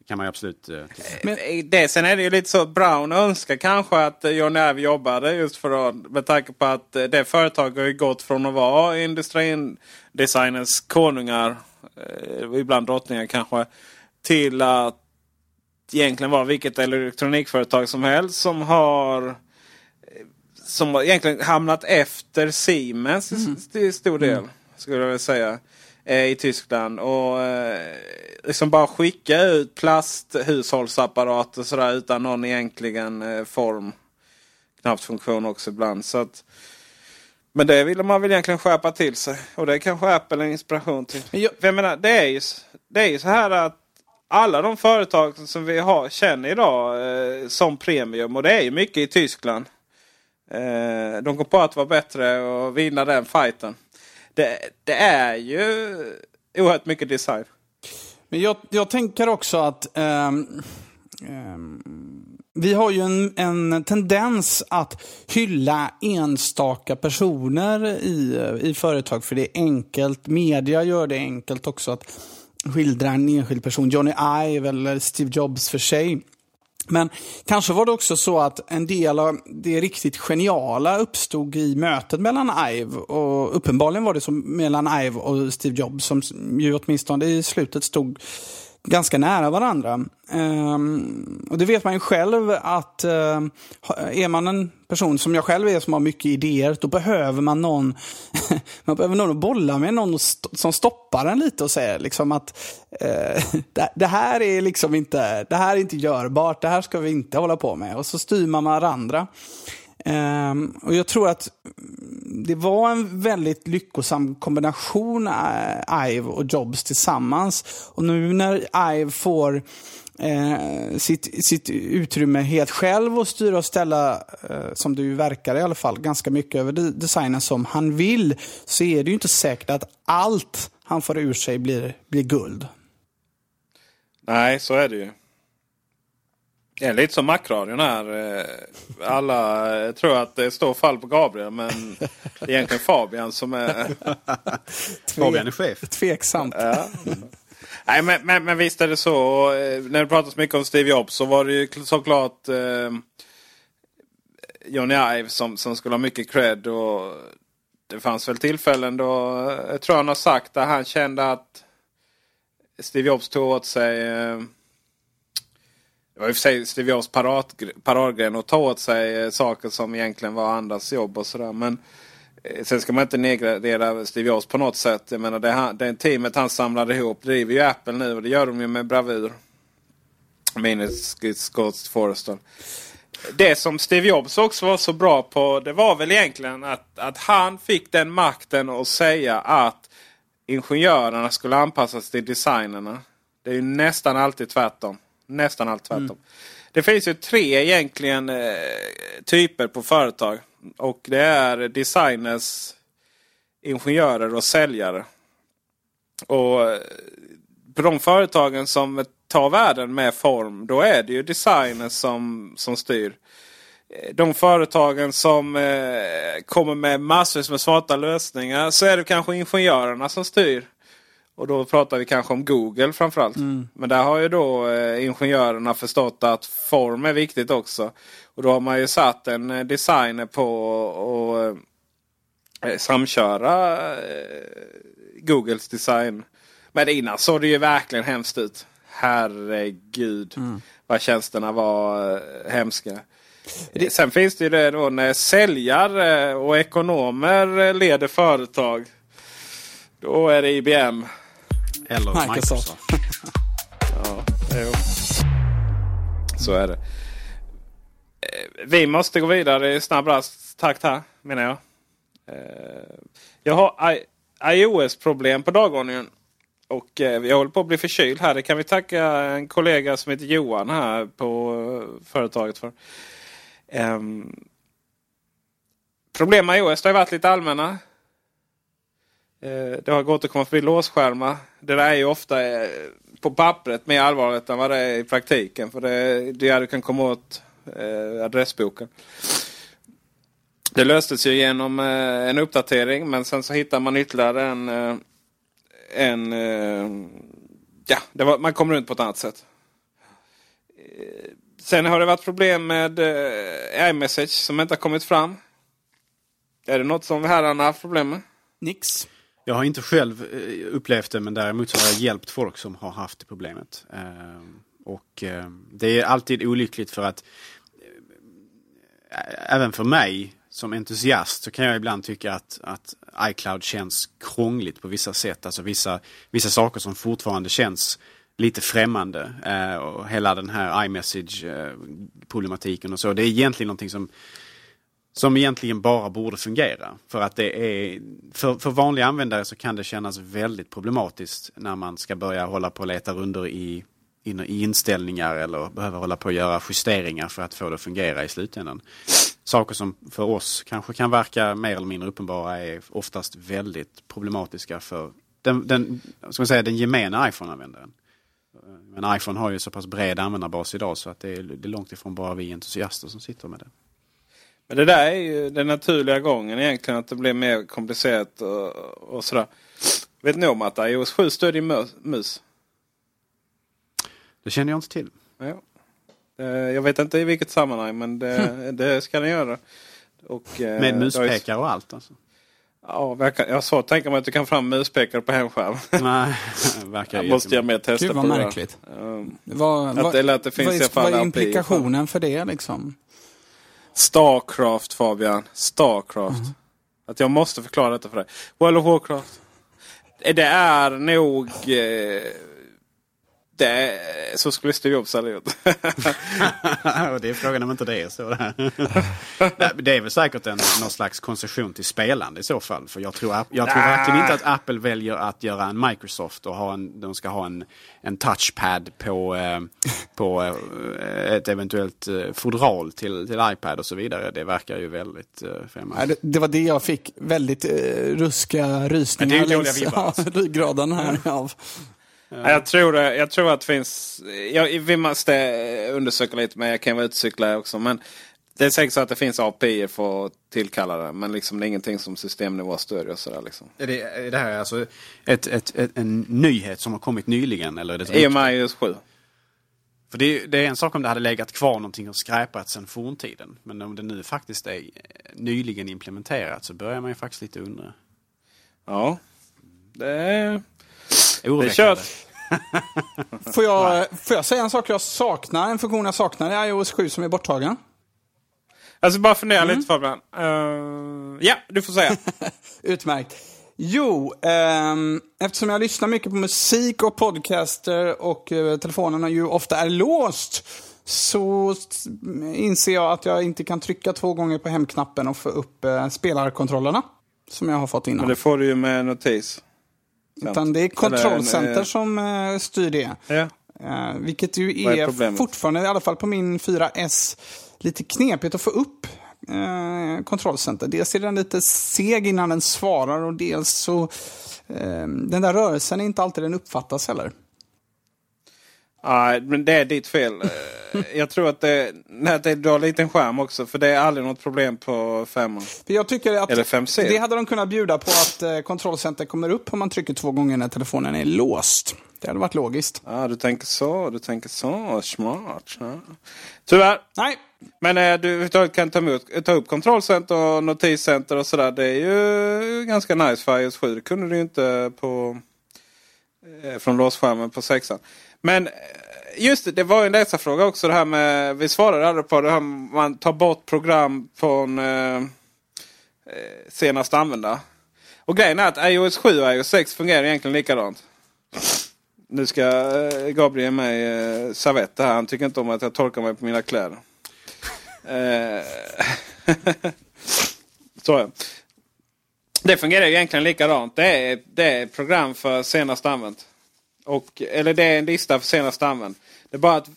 Speaker 1: kan man ju absolut eh,
Speaker 3: Men eh, det, Sen är det ju lite så Brown önskar kanske att John Ive jobbade just för att med tanke på att eh, det företaget har ju gått från att vara industridesigners konungar, eh, ibland drottningar kanske, till att egentligen vara vilket elektronikföretag som helst som har som egentligen hamnat efter Siemens mm. till stor del. Mm. Skulle jag vilja säga. Eh, I Tyskland. Och eh, liksom bara skicka ut plasthushållsapparater sådär utan någon egentligen eh, form. Knappt funktion också ibland. Så att, men det vill man väl egentligen skärpa till sig. Och det är kanske Apple en inspiration till. Jag, jag menar, det är, ju, det är ju så här att alla de företag som vi har, känner idag eh, som premium. Och det är ju mycket i Tyskland. Eh, de går på att vara bättre och vinna den fighten. Det, det är ju oerhört mycket design.
Speaker 2: Men jag, jag tänker också att um, um, vi har ju en, en, tendens att hylla enstaka personer i, i företag för det är enkelt. Media gör det enkelt också att skildra en enskild person. Johnny Ive eller Steve Jobs för sig. Men kanske var det också så att en del av det riktigt geniala uppstod i mötet mellan Ive och uppenbarligen var det som mellan Ive och Steve Jobs som ju åtminstone i slutet stod ganska nära varandra. Um, och det vet man ju själv att uh, är man en person som jag själv är som har mycket idéer, då behöver man någon, <laughs> man behöver någon att bolla med, någon som stoppar en lite och säger liksom att uh, <laughs> det, det, här är liksom inte, det här är inte görbart, det här ska vi inte hålla på med. Och så styr man varandra. Um, och jag tror att det var en väldigt lyckosam kombination, uh, Ive och Jobs tillsammans. Och nu när Ive får eh, sitt, sitt utrymme helt själv och styra och ställa, eh, som det ju verkar i alla fall, ganska mycket över designen som han vill, så är det ju inte säkert att allt han får ur sig blir, blir guld.
Speaker 3: Nej, så är det ju. Det är lite som Macradion här. Eh, alla eh, tror att det står fall på Gabriel men det är egentligen Fabian som är... <laughs>
Speaker 1: Fabian är chef.
Speaker 2: Tveksamt. Ja.
Speaker 3: Nej men, men, men, visst är det så. Eh, när det pratas mycket om Steve Jobs så var det ju såklart eh, Johnny Ive som, som skulle ha mycket cred. Och det fanns väl tillfällen då, jag tror han har sagt där han kände att Steve Jobs tog åt sig eh, det var i och för sig Steve Jobs paradgren att ta åt sig eh, saker som egentligen var andras jobb och sådär. Men eh, sen ska man inte nedgradera Steve Jobs på något sätt. Jag menar det, det teamet han samlade ihop driver ju Apple nu och det gör de ju med bravur. Minus Scott Forrestal. Det som Steve Jobs också var så bra på det var väl egentligen att, att han fick den makten att säga att ingenjörerna skulle anpassas till designerna. Det är ju nästan alltid tvärtom. Nästan allt tvärtom. Mm. Det finns ju tre egentligen eh, typer på företag. Och det är designers, ingenjörer och säljare. Och eh, på de företagen som tar världen med form, då är det ju designers som, som styr. eh, de företagen som eh, kommer med massor med smarta lösningar så är det kanske ingenjörerna som styr. Och då pratar vi kanske om Google framförallt.
Speaker 2: Mm.
Speaker 3: Men där har ju då eh, ingenjörerna förstått att form är viktigt också. Och då har man ju satt en eh, designer på att eh, samköra eh, Googles design. Men innan såg det ju verkligen hemskt ut. Herregud vad tjänsterna var eh, hemska. Eh, Sen finns det ju det då när säljare och ekonomer eh, leder företag. Då är det IBM.
Speaker 1: Eller
Speaker 2: Microsoft.
Speaker 1: Microsoft. <laughs>
Speaker 3: Ja, jo. Så är det. Eh, Vi måste gå vidare i snabb takt här menar jag. Eh, Jag har iOS-problem på dagordningen. Och eh, jag håller på att bli förkyld här. Det kan vi tacka en kollega som heter Johan här på företaget för. Ehm, Problem med iOS har varit lite allmänna. Eh, det har gått att komma förbi låsskärmar. Det där är ju ofta eh, på pappret mer allvarligt än vad det är i praktiken. För det, är där du kan komma åt eh, adressboken. Det löstes ju genom en uppdatering men sen så hittar man ytterligare en... En ja, det var, man kommer runt på ett annat sätt. Sen har det varit problem med iMessage som inte har kommit fram. Är det något som herrarna har haft problem med?
Speaker 2: Nix.
Speaker 1: Jag har inte själv eh, upplevt det men däremot så har jag hjälpt folk som har haft det problemet. Eh, och eh, det är alltid olyckligt för att även för mig som entusiast så kan jag ibland tycka att, att iCloud känns krångligt på vissa sätt. Alltså vissa, vissa saker som fortfarande känns lite främmande. Och hela den här iMessage-problematiken och så. Det är egentligen någonting som som egentligen bara borde fungera. För att det är, för, för vanliga användare så kan det kännas väldigt problematiskt när man ska börja hålla på och leta runder i, in, i inställningar eller behöver hålla på och göra justeringar för att få det att fungera i slutändan. Saker som för oss kanske kan verka mer eller mindre uppenbara är oftast väldigt problematiska för den, den, ska man säga, den gemene iPhone-användaren. Men iPhone har ju så pass bred användarbas idag så att det är, det är långt ifrån bara vi entusiaster som sitter med det.
Speaker 3: Men det där är ju den naturliga gången egentligen. Att det blir mer komplicerat och, och sådär. Vet ni om att iOS 7 stödjer mus? mus?
Speaker 1: Det känner jag inte till.
Speaker 3: Ja. Eh, Jag vet inte i vilket sammanhang men det, <laughs> det ska den göra. Och, eh,
Speaker 1: Med muspekare och allt alltså?
Speaker 3: Ja, verkar, jag har svårt att tänka mig att du kan fram muspekare på hemskärm. <laughs>
Speaker 1: Nej, verkar <laughs>
Speaker 3: Jag måste göra mer tester
Speaker 2: Gud,
Speaker 3: på
Speaker 2: vad
Speaker 3: det där.
Speaker 2: märkligt.
Speaker 3: Um,
Speaker 2: Vad,
Speaker 3: Att
Speaker 2: vad,
Speaker 3: det lät det finns
Speaker 2: vad, är,
Speaker 3: fall
Speaker 2: vad är implikationen för det liksom?
Speaker 3: Starcraft Fabian. Starcraft.
Speaker 2: Mm.
Speaker 3: Att jag måste förklara detta för dig. World of Warcraft. Det är nog... Eh, det är, så skulle Steve Jobs ha gjort. <laughs>
Speaker 1: och det är frågan om inte det är så. Men <laughs> det är väl säkert en, någon slags koncession till spelande i så fall. För jag tror, jag tror verkligen inte att Apple väljer att göra en Microsoft och ha en, de ska ha en, en touchpad på, eh, på eh, ett eventuellt eh, fodral till, till iPad och så vidare. Det verkar ju väldigt eh, främmande.
Speaker 2: Det, det var det jag fick väldigt eh, ruska rysningar
Speaker 1: det
Speaker 2: längs <laughs> ryggraden här av.
Speaker 3: Ja, Jag, tror det, jag tror att det finns... Jag, vi måste undersöka lite men jag kan vara ute cykla också. Men det är säkert så att det finns API för att tillkalla det. Men liksom det är ingenting som systemnivå stödjer. Sådär, liksom.
Speaker 1: Är det, är det här alltså ett, ett, ett, en nyhet som har kommit nyligen? Eller är det
Speaker 3: I och med iOS 7.
Speaker 1: För det är, det är en sak om det hade legat kvar någonting och skräpat sedan forntiden. Men om det nu faktiskt är eh, nyligen implementerat så börjar man ju faktiskt lite undra.
Speaker 3: Ja. Det är... Det är kört.
Speaker 2: Får jag, får jag säga en sak jag saknar? En funktion jag saknar i iOS 7 som är borttagen?
Speaker 3: Alltså bara fundera lite Fabian. Uh, ja, du får säga. <laughs>
Speaker 2: Utmärkt. Jo, ehm, eftersom jag lyssnar mycket på musik och podcaster och eh, telefonen ju ofta är låst så inser jag att jag inte kan trycka två gånger på hemknappen och få upp eh, spelarkontrollerna. Som jag har fått innan.
Speaker 3: Men det får du ju med notis.
Speaker 2: Utan det är
Speaker 3: Eller en,
Speaker 2: kontrollcenter
Speaker 3: eh,
Speaker 2: som eh, styr det.
Speaker 3: Ja.
Speaker 2: Eh, vilket ju
Speaker 3: är
Speaker 2: är, fortfarande, i alla fall på min 4S, lite knepigt att få upp eh, kontrollcenter. Dels är den lite seg innan den svarar och dels så eh, den där rörelsen är inte alltid den uppfattas heller.
Speaker 3: Nej, men det är ditt fel. <laughs> Eh, jag tror att det, nej, det drar liten skärm också. För det är aldrig något problem på femman.
Speaker 2: För jag tycker att
Speaker 3: Eller 5C.
Speaker 2: det hade de kunnat bjuda på att eh, kontrollcenter kommer upp om man trycker två gånger när telefonen är låst. Det hade varit logiskt.
Speaker 3: Ja, du tänker så. Du tänker så. Smart. Ja. Tyvärr.
Speaker 2: Nej,
Speaker 3: Men eh, du kan ta, emot, ta upp kontrollcenter och notiscenter och sådär. Det är ju ganska nice för iOS 7. Det kunde du ju inte på, eh, från låsskärmen på sexan. Men eh, just det, det var ju en läsarfråga också. Det här med, vi svarade aldrig på det här med man tar bort program från eh, eh, senast använda. Och grejen är att iOS 7 och iOS 6 fungerar egentligen likadant. Nu ska eh, Gabriel ge mig eh, servetter här. Han tycker inte om att jag torkar mig på mina kläder. <laughs> Så det. Fungerar egentligen likadant. Det är, det är program för senast använt. Och, eller det är en lista för senast använd. Det är bara att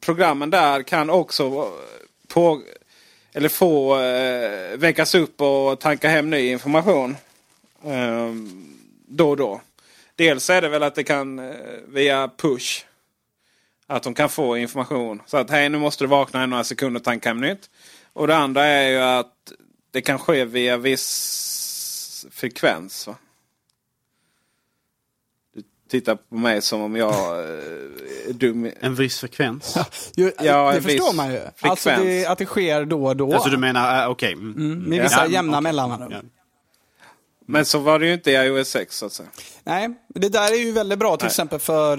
Speaker 3: programmen där kan också eh, på, eller få eh, väckas upp och tanka hem ny information. Eh, då och då. Dels är det väl att det kan eh, via push. Att de kan få information. Så att hej nu måste du vakna i några sekunder och tanka hem nytt. Och det andra är ju att det kan ske via viss frekvens. Va? Tittar på mig som om jag eh, är dum.
Speaker 1: En viss frekvens.
Speaker 2: ju,
Speaker 3: Ja,
Speaker 2: det förstår man ju.
Speaker 3: frekvens.
Speaker 2: Alltså det, att det sker då och då.
Speaker 1: Alltså du menar, uh, okej. mm.
Speaker 2: Mm, med vissa
Speaker 1: Ja,
Speaker 2: jämna
Speaker 1: okej.
Speaker 2: mellanrum.
Speaker 1: Ja.
Speaker 3: Men så var det ju inte i iOS 6 så att säga.
Speaker 2: Nej, det där är ju väldigt bra till
Speaker 3: Nej.
Speaker 2: exempel för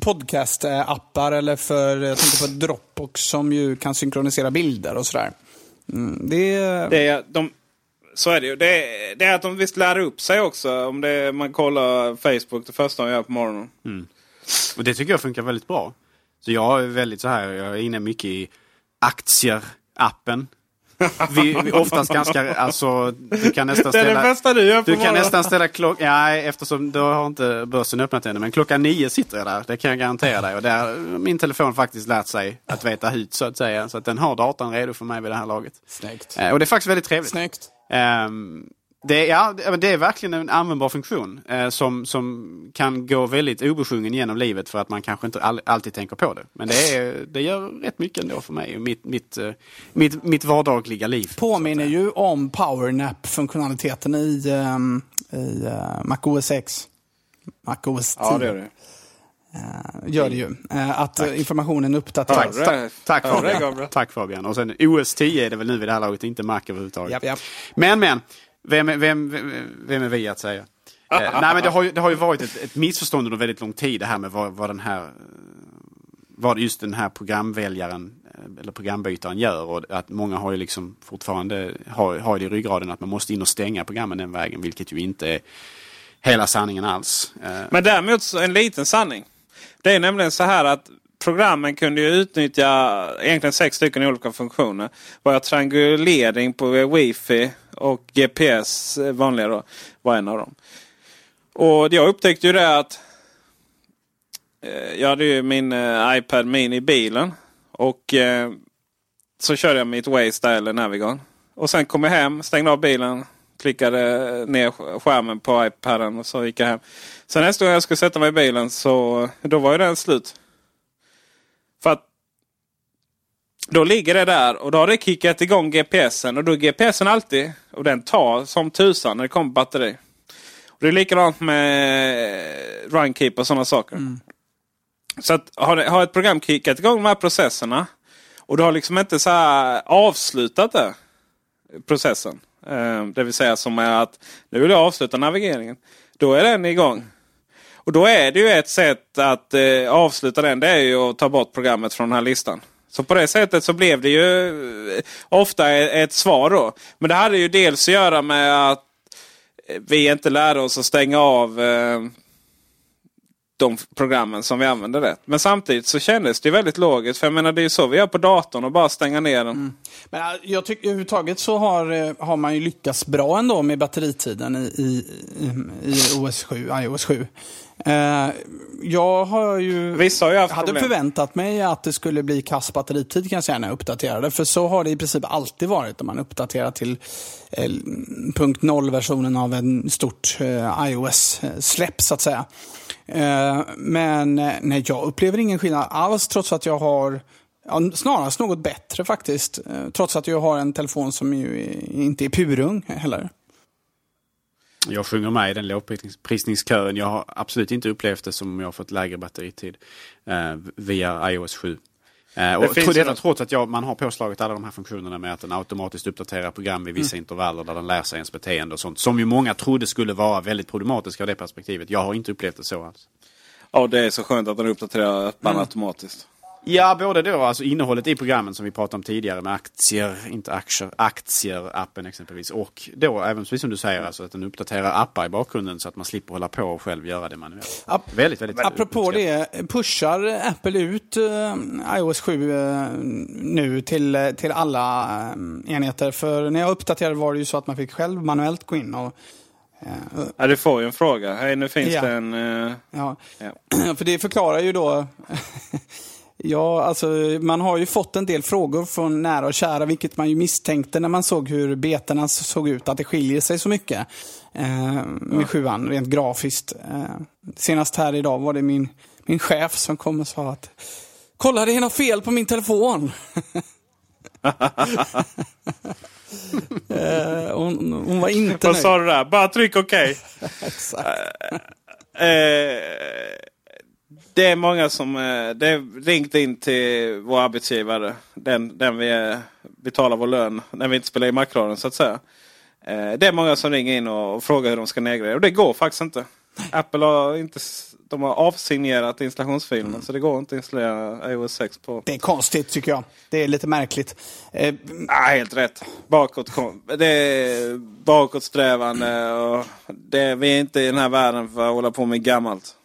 Speaker 2: podcast-appar eller för, jag tänker på Dropbox som ju kan synkronisera bilder och sådär. Mm, det är...
Speaker 3: Det är, de, så är det ju. Det är, det är att de visst lär upp sig också. Om det, man kollar Facebook det första de gör på morgonen.
Speaker 1: Och det tycker jag funkar väldigt bra. Så jag är väldigt så här, jag är inne mycket i aktier-appen. <laughs> Vi, vi oftast ganska, alltså du kan nästan
Speaker 3: Det är det
Speaker 1: ställa...
Speaker 3: bästa du gör på
Speaker 1: Du kan
Speaker 3: morgonen.
Speaker 1: nästan ställa klockan, ja, eftersom då har inte börsen öppnat ännu. Men klockan nio sitter jag där, det kan jag garantera dig. Och där har min telefon faktiskt lärt sig att veta hut så att säga. Så att den har datorn redo för mig vid det här laget.
Speaker 2: Snyggt.
Speaker 1: Eh, Och det är faktiskt väldigt trevligt.
Speaker 2: Snyggt.
Speaker 1: Ehm, det, är- ja, det- det är verkligen en användbar funktion eh, som, som kan gå väldigt obesjungen genom livet för att man kanske inte all, alltid tänker på det. Men det, är, det gör rätt mycket ändå för mig och mitt, mitt, eh, mitt, mitt vardagliga liv.
Speaker 2: Påminner ju om powernap-funktionaliteten i, um, i uh, MacOS X. MacOS 10
Speaker 3: Ja, det gör det.
Speaker 2: Gör det ju. Eh, att eh, informationen uppdateras.
Speaker 1: Tack
Speaker 3: det,
Speaker 1: Fabian. Tack Fabian. Och sen OS 10 är det väl nu vid det här laget, inte Mac överhuvudtaget.
Speaker 2: Japp, japp.
Speaker 1: Men men, vem, är- vem, vem, vem är vi att säga? Eh, <laughs> nej men det har ju, det har ju varit ett, ett missförstånd under väldigt lång tid det här med vad, vad den här eh, vad just den här programväljaren eh, eller programbytaren gör och att många har ju liksom fortfarande har, har det i ryggraden att man måste in och stänga programmen den vägen vilket ju inte är hela sanningen alls. Eh,
Speaker 3: Men däremot så en liten sanning. Det är nämligen så här att programmen kunde ju utnyttja egentligen sex stycken olika funktioner. Bara triangulering på wifi och GPS, eh, vanliga då, var en av dem. Och jag upptäckte ju det att eh, jag hade ju min eh, iPad Mini i bilen. Och så körde jag mitt Waze där eller Navigon. Och sen kom jag hem, stängde av bilen, klickade ner sk- skärmen på iPaden och så gick jag hem. Sen nästa gång jag skulle sätta mig i bilen så då var ju den slut. För att då ligger det där och då har det kickat igång GPSen och då är GPSen alltid och den tar som tusan när det kommer batteri. Och det är likadant med Runkeep och sådana saker. Så att har, har ett program kickat igång de här processerna och du har liksom inte så avslutat det, processen. Eh, det vill säga som är att nu vill jag avsluta navigeringen. Då är den igång. Och då är det ju ett sätt att eh, avsluta den. Det är ju att ta bort programmet från den här listan. Så på det sättet så blev det ju eh, ofta ett, svar då. Men det hade ju dels att göra med att eh, vi inte lärde oss att stänga av eh, de programmen som vi använder rätt. Men samtidigt så kändes det väldigt logiskt. För jag menar det är ju så vi gör på datorn och bara stänga ner den.
Speaker 2: Men äh, jag tycker överhuvudtaget så har, eh, har man ju lyckats bra ändå med batteritiden i, i, i, OS 7, iOS 7. Eh, jag har ju...
Speaker 3: Vissa har ju haft
Speaker 2: hade
Speaker 3: problem.
Speaker 2: förväntat mig att det skulle bli kass batteritid kan jag säga när jag uppdaterade. För så har det i princip alltid varit när man uppdaterar till eh, punkt 0-versionen av en stort eh, iOS-släpp så att säga. Eh, men eh, nej, jag upplever ingen skillnad alls trots att jag har Ja, snarast något bättre faktiskt. Eh, trots att jag har en telefon som ju inte är purung heller.
Speaker 1: Jag sjunger med i den lågprisningskören. Jag har absolut inte upplevt det som om jag har fått lägre batteritid eh, via iOS 7. Eh, och detta
Speaker 3: något-
Speaker 1: trots att jag, man har påslagit alla de här funktionerna med att den automatiskt uppdaterar program vid vissa intervaller där den lär sig ens beteende och sånt. Som ju många trodde skulle vara väldigt problematiskt av det perspektivet. Jag har inte upplevt det så alls.
Speaker 3: Ja, det är så skönt att den uppdaterar apparna
Speaker 1: Mm.
Speaker 3: automatiskt.
Speaker 1: Ja, både då, alltså innehållet i programmen som vi pratade om tidigare med aktier, inte aktier, aktier-appen exempelvis. Och då även precis som du säger, alltså att den uppdaterar appar i bakgrunden så att man slipper hålla på och själv göra det manuellt.
Speaker 2: Ap-
Speaker 1: väldigt, väldigt
Speaker 2: Apropå
Speaker 1: uppskattat.
Speaker 2: det, pushar Apple ut eh, iOS 7 eh, nu till, till alla eh, enheter? För när jag uppdaterade var det ju så att man fick själv manuellt gå in och
Speaker 3: Ja, du får ju en fråga. Hej, nu finns
Speaker 2: Ja.
Speaker 3: det en...
Speaker 2: Ja,
Speaker 3: Ja. <clears throat>
Speaker 2: för det förklarar ju då... <laughs> ja, alltså man har ju fått en del frågor från nära och kära, vilket man ju misstänkte när man såg hur betorna såg ut, att det skiljer sig så mycket eh, med sjuan, rent grafiskt. Eh, senast här idag var det min, min chef som kom och sa att Kolla, det är något fel på min telefon. eh, hon, hon var inte
Speaker 3: Vad
Speaker 2: nöjd.
Speaker 3: sa du där? Bara tryck okej. <laughs>
Speaker 2: Exakt.
Speaker 3: Eh, det är många som eh, det är ringt in till vår arbetsgivare. Den, den vi eh, betalar vår lön när vi inte spelar i Macradion så att säga. Eh, det är många som ringer in och, frågar hur de ska nedgradera. Och det går faktiskt inte. Apple har inte de har avsignerat installationsfilen så det går inte att installera iOS 6 på.
Speaker 2: Det är konstigt tycker jag. Det är lite märkligt. Eh,
Speaker 3: Ah, helt rätt. Bakåt, det är bakåtsträvande och det, vi är inte i den här världen för att hålla på med gammalt.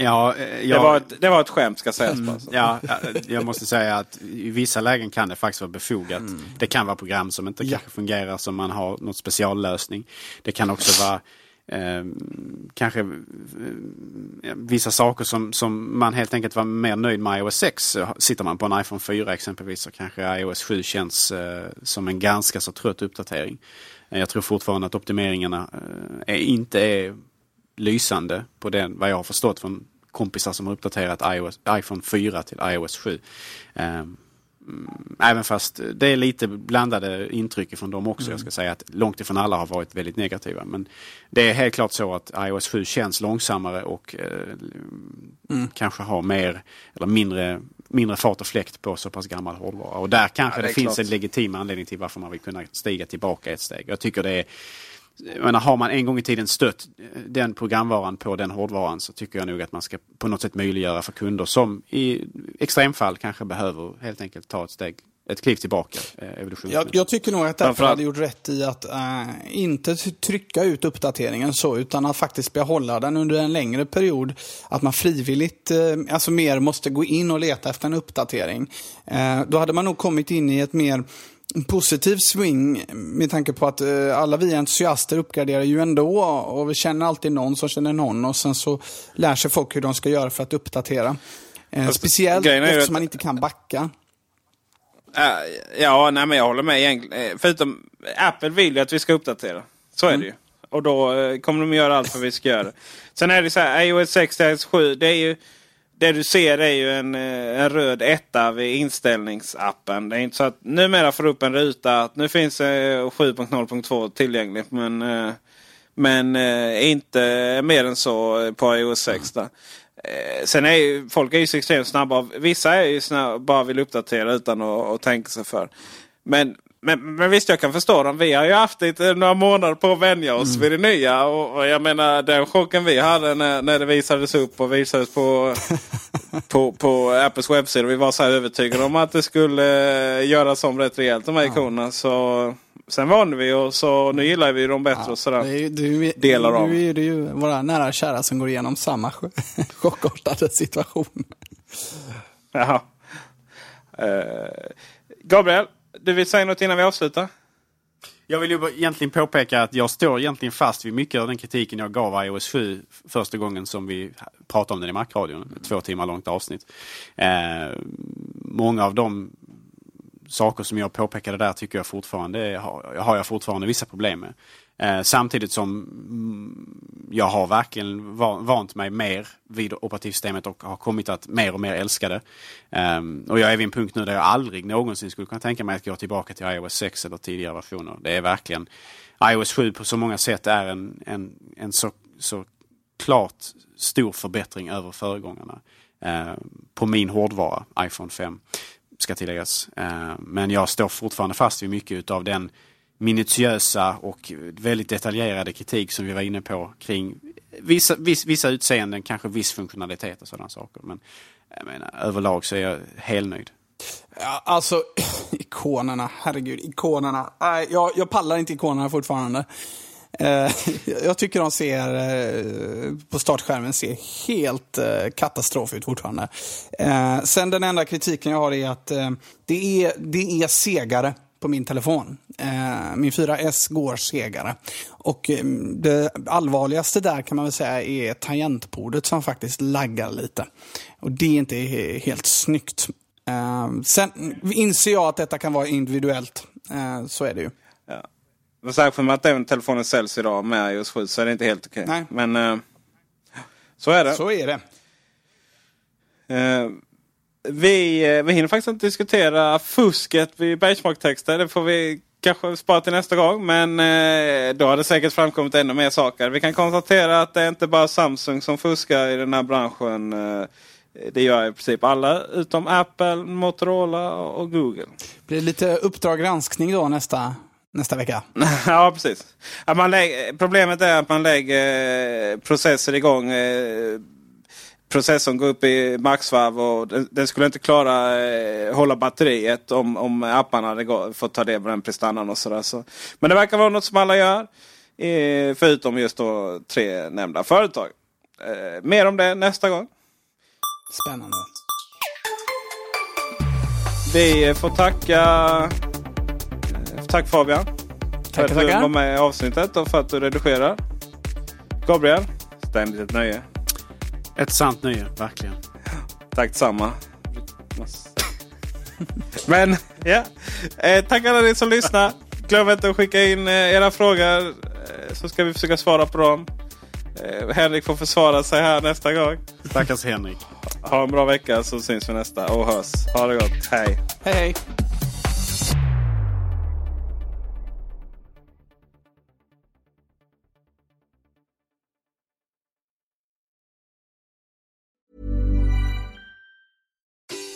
Speaker 1: Ja, eh,
Speaker 3: Det,
Speaker 1: jag,
Speaker 3: var ett, det var ett skämt ska sägas så.
Speaker 1: ja, eh, jag måste säga att i vissa lägen kan det faktiskt vara befogat.
Speaker 3: Mm.
Speaker 1: Det kan vara program som inte
Speaker 2: Ja.
Speaker 1: fungerar som man har något speciallösning. Det kan också vara eh, kanske eh, vissa saker som, som man helt enkelt var mer nöjd med iOS 6. Så Sitter man på en iPhone 4 exempelvis så kanske iOS 7 känns eh, som en ganska så trött uppdatering. Jag tror fortfarande att optimeringarna eh, inte är lysande på den, vad jag har förstått från kompisar som har uppdaterat iOS, iPhone 4 till iOS 7. Ehm, mm, Även fast det är lite blandade intryck från dem också. Jag ska säga att långt ifrån alla har varit väldigt negativa. Men det är helt klart så att iOS 7 känns långsammare och eh, kanske har mer eller mindre, mindre fart och fläkt på så pass gammal hårdvara. Och där kanske
Speaker 3: Ja, det
Speaker 1: det, finns
Speaker 3: klart.
Speaker 1: en legitim anledning till varför man vill kunna stiga tillbaka ett steg. Jag tycker det är jag menar, har man en gång i tiden stött eh, den programvaran på den hårdvaran så tycker jag nog att man ska på något sätt möjliggöra för kunder som i extremfall kanske behöver helt enkelt ta ett steg, ett kliv tillbaka eh.
Speaker 2: Jag, jag tycker nog att Apple hade gjort rätt i att eh, inte trycka ut uppdateringen så, utan att faktiskt behålla den under en längre period. Att man frivilligt, eh, alltså mer måste gå in och leta efter en uppdatering. Eh, då hade man nog kommit in i ett mer positiv swing med tanke på att eh, alla vi entusiaster uppgraderar ju ändå och vi känner alltid någon som känner någon och sen så lär sig folk hur de ska göra för att uppdatera. Eh,
Speaker 3: Fast
Speaker 2: speciellt eftersom
Speaker 3: att-
Speaker 2: man inte kan backa.
Speaker 3: Äh, ja, nej, men jag håller med egentligen. Eh, Förutom Apple vill ju att vi ska uppdatera. Så är det ju. Och då eh, kommer de göra allt för att vi ska göra det. Sen är det så här, iOS 6 till iOS 7. Det är ju det du ser är ju en, eh, en röd etta vid inställningsappen. Det är inte så att numera får du upp en ruta att nu finns eh, 7.0.2 tillgängligt. Men, eh, men inte mer än så på iOS 6. Mm. Sen är ju folk är ju så extremt snabba. Vissa är ju snabba, bara vill uppdatera utan att, att tänka sig för. Men, men, men visst, jag kan förstå dem. Vi har ju haft lite, några månader på att vänja oss vid det nya. Och, och jag menar den chocken vi hade när, när det visades upp och visades på, <laughs> på, på Apples webbsida. Vi var så här övertygade om att det skulle eh, göras om rätt rejält de här ikonerna. Så sen vande vi och så nu gillar vi dem bättre. och sådär.
Speaker 2: Det är, ju-
Speaker 3: Delar av.
Speaker 2: Nu är det ju våra nära och kära som går igenom samma ch- <laughs> chockartade situation.
Speaker 3: Jaha. Eh, Gabriel, du vill säga något innan vi avslutar?
Speaker 1: Jag vill ju egentligen påpeka att jag står egentligen fast vid mycket av den kritiken jag gav iOS 7 första gången som vi pratade om den i Macradion. Ett två timmar långt avsnitt. Eh, många av de saker som jag påpekade där tycker jag fortfarande har, har jag fortfarande vissa problem med. Eh, samtidigt som mm, jag har verkligen vant mig mer vid operativsystemet och har kommit att mer och mer älska det. Eh, och jag är vid en punkt nu där jag aldrig någonsin skulle kunna tänka mig att gå tillbaka till iOS 6 eller tidigare versioner. Det är verkligen iOS 7 på så många sätt är en, en, en så, så klart stor förbättring över föregångarna. Eh, på min hårdvara, iPhone 5, ska tilläggas. Eh, men jag står fortfarande fast vid mycket av den minutiösa och väldigt detaljerade kritik som vi var inne på kring vissa, viss, vissa utseenden, kanske viss funktionalitet och sådana saker. Men jag menar, överlag så är jag helnöjd.
Speaker 2: Ja, alltså, <clears throat> ikonerna, herregud, ikonerna. Nej, jag, jag pallar inte ikonerna fortfarande. Eh, <laughs> jag tycker de ser, eh, på startskärmen, ser helt eh, katastrof ut fortfarande. Eh, sen den enda kritiken jag har är att eh, det är, det är segare på min telefon. Min 4S går segare. Och det allvarligaste där kan man väl säga är tangentbordet som faktiskt laggar lite. Och det är inte helt snyggt. Sen inser jag att detta kan vara individuellt. Så är det ju.
Speaker 3: Ja. Särskilt med att den telefonen säljs idag med iOS 7 så är det inte helt okej.
Speaker 2: Nej.
Speaker 3: Men så är det.
Speaker 2: Så är det.
Speaker 3: Vi, uh, vi hinner faktiskt inte diskutera fusket vid benchmark-texter. Det får vi kanske spara till nästa gång. Men då har det säkert framkommit ännu mer saker. Vi kan konstatera att det är inte bara Samsung som fuskar i den här branschen. Det gör i princip alla utom Apple, Motorola och Google.
Speaker 2: Blir det lite Uppdrag granskning då nästa nästa vecka. <laughs>
Speaker 3: ja, precis. Att man lägger, problemet är att man lägger eh, processer igång. Eh, processorn går upp i maxvarv och den, den skulle inte klara eh, hålla batteriet om, om apparna hade fått ta del av den prestandan och sådär. Så. Men det verkar vara något som alla gör. Eh, förutom just då tre nämnda företag. Eh, mer om det nästa gång.
Speaker 2: Spännande.
Speaker 3: Vi får tacka Tack Fabian.
Speaker 2: Tack,
Speaker 3: för att du var med i avsnittet och för att du redigerar. Gabriel, ständigt ett nöje.
Speaker 1: Ett sant nöje, verkligen.
Speaker 3: Tack detsamma. Men ja, eh, tack alla ni som lyssnar. Glöm inte att skicka in eh, era frågor eh, så ska vi försöka svara på dem. Eh, Henrik får försvara sig här nästa gång.
Speaker 1: Stackars Henrik.
Speaker 3: Ha en bra vecka så syns vi nästa och hörs. Ha det gott. Hej!
Speaker 2: Hej hej!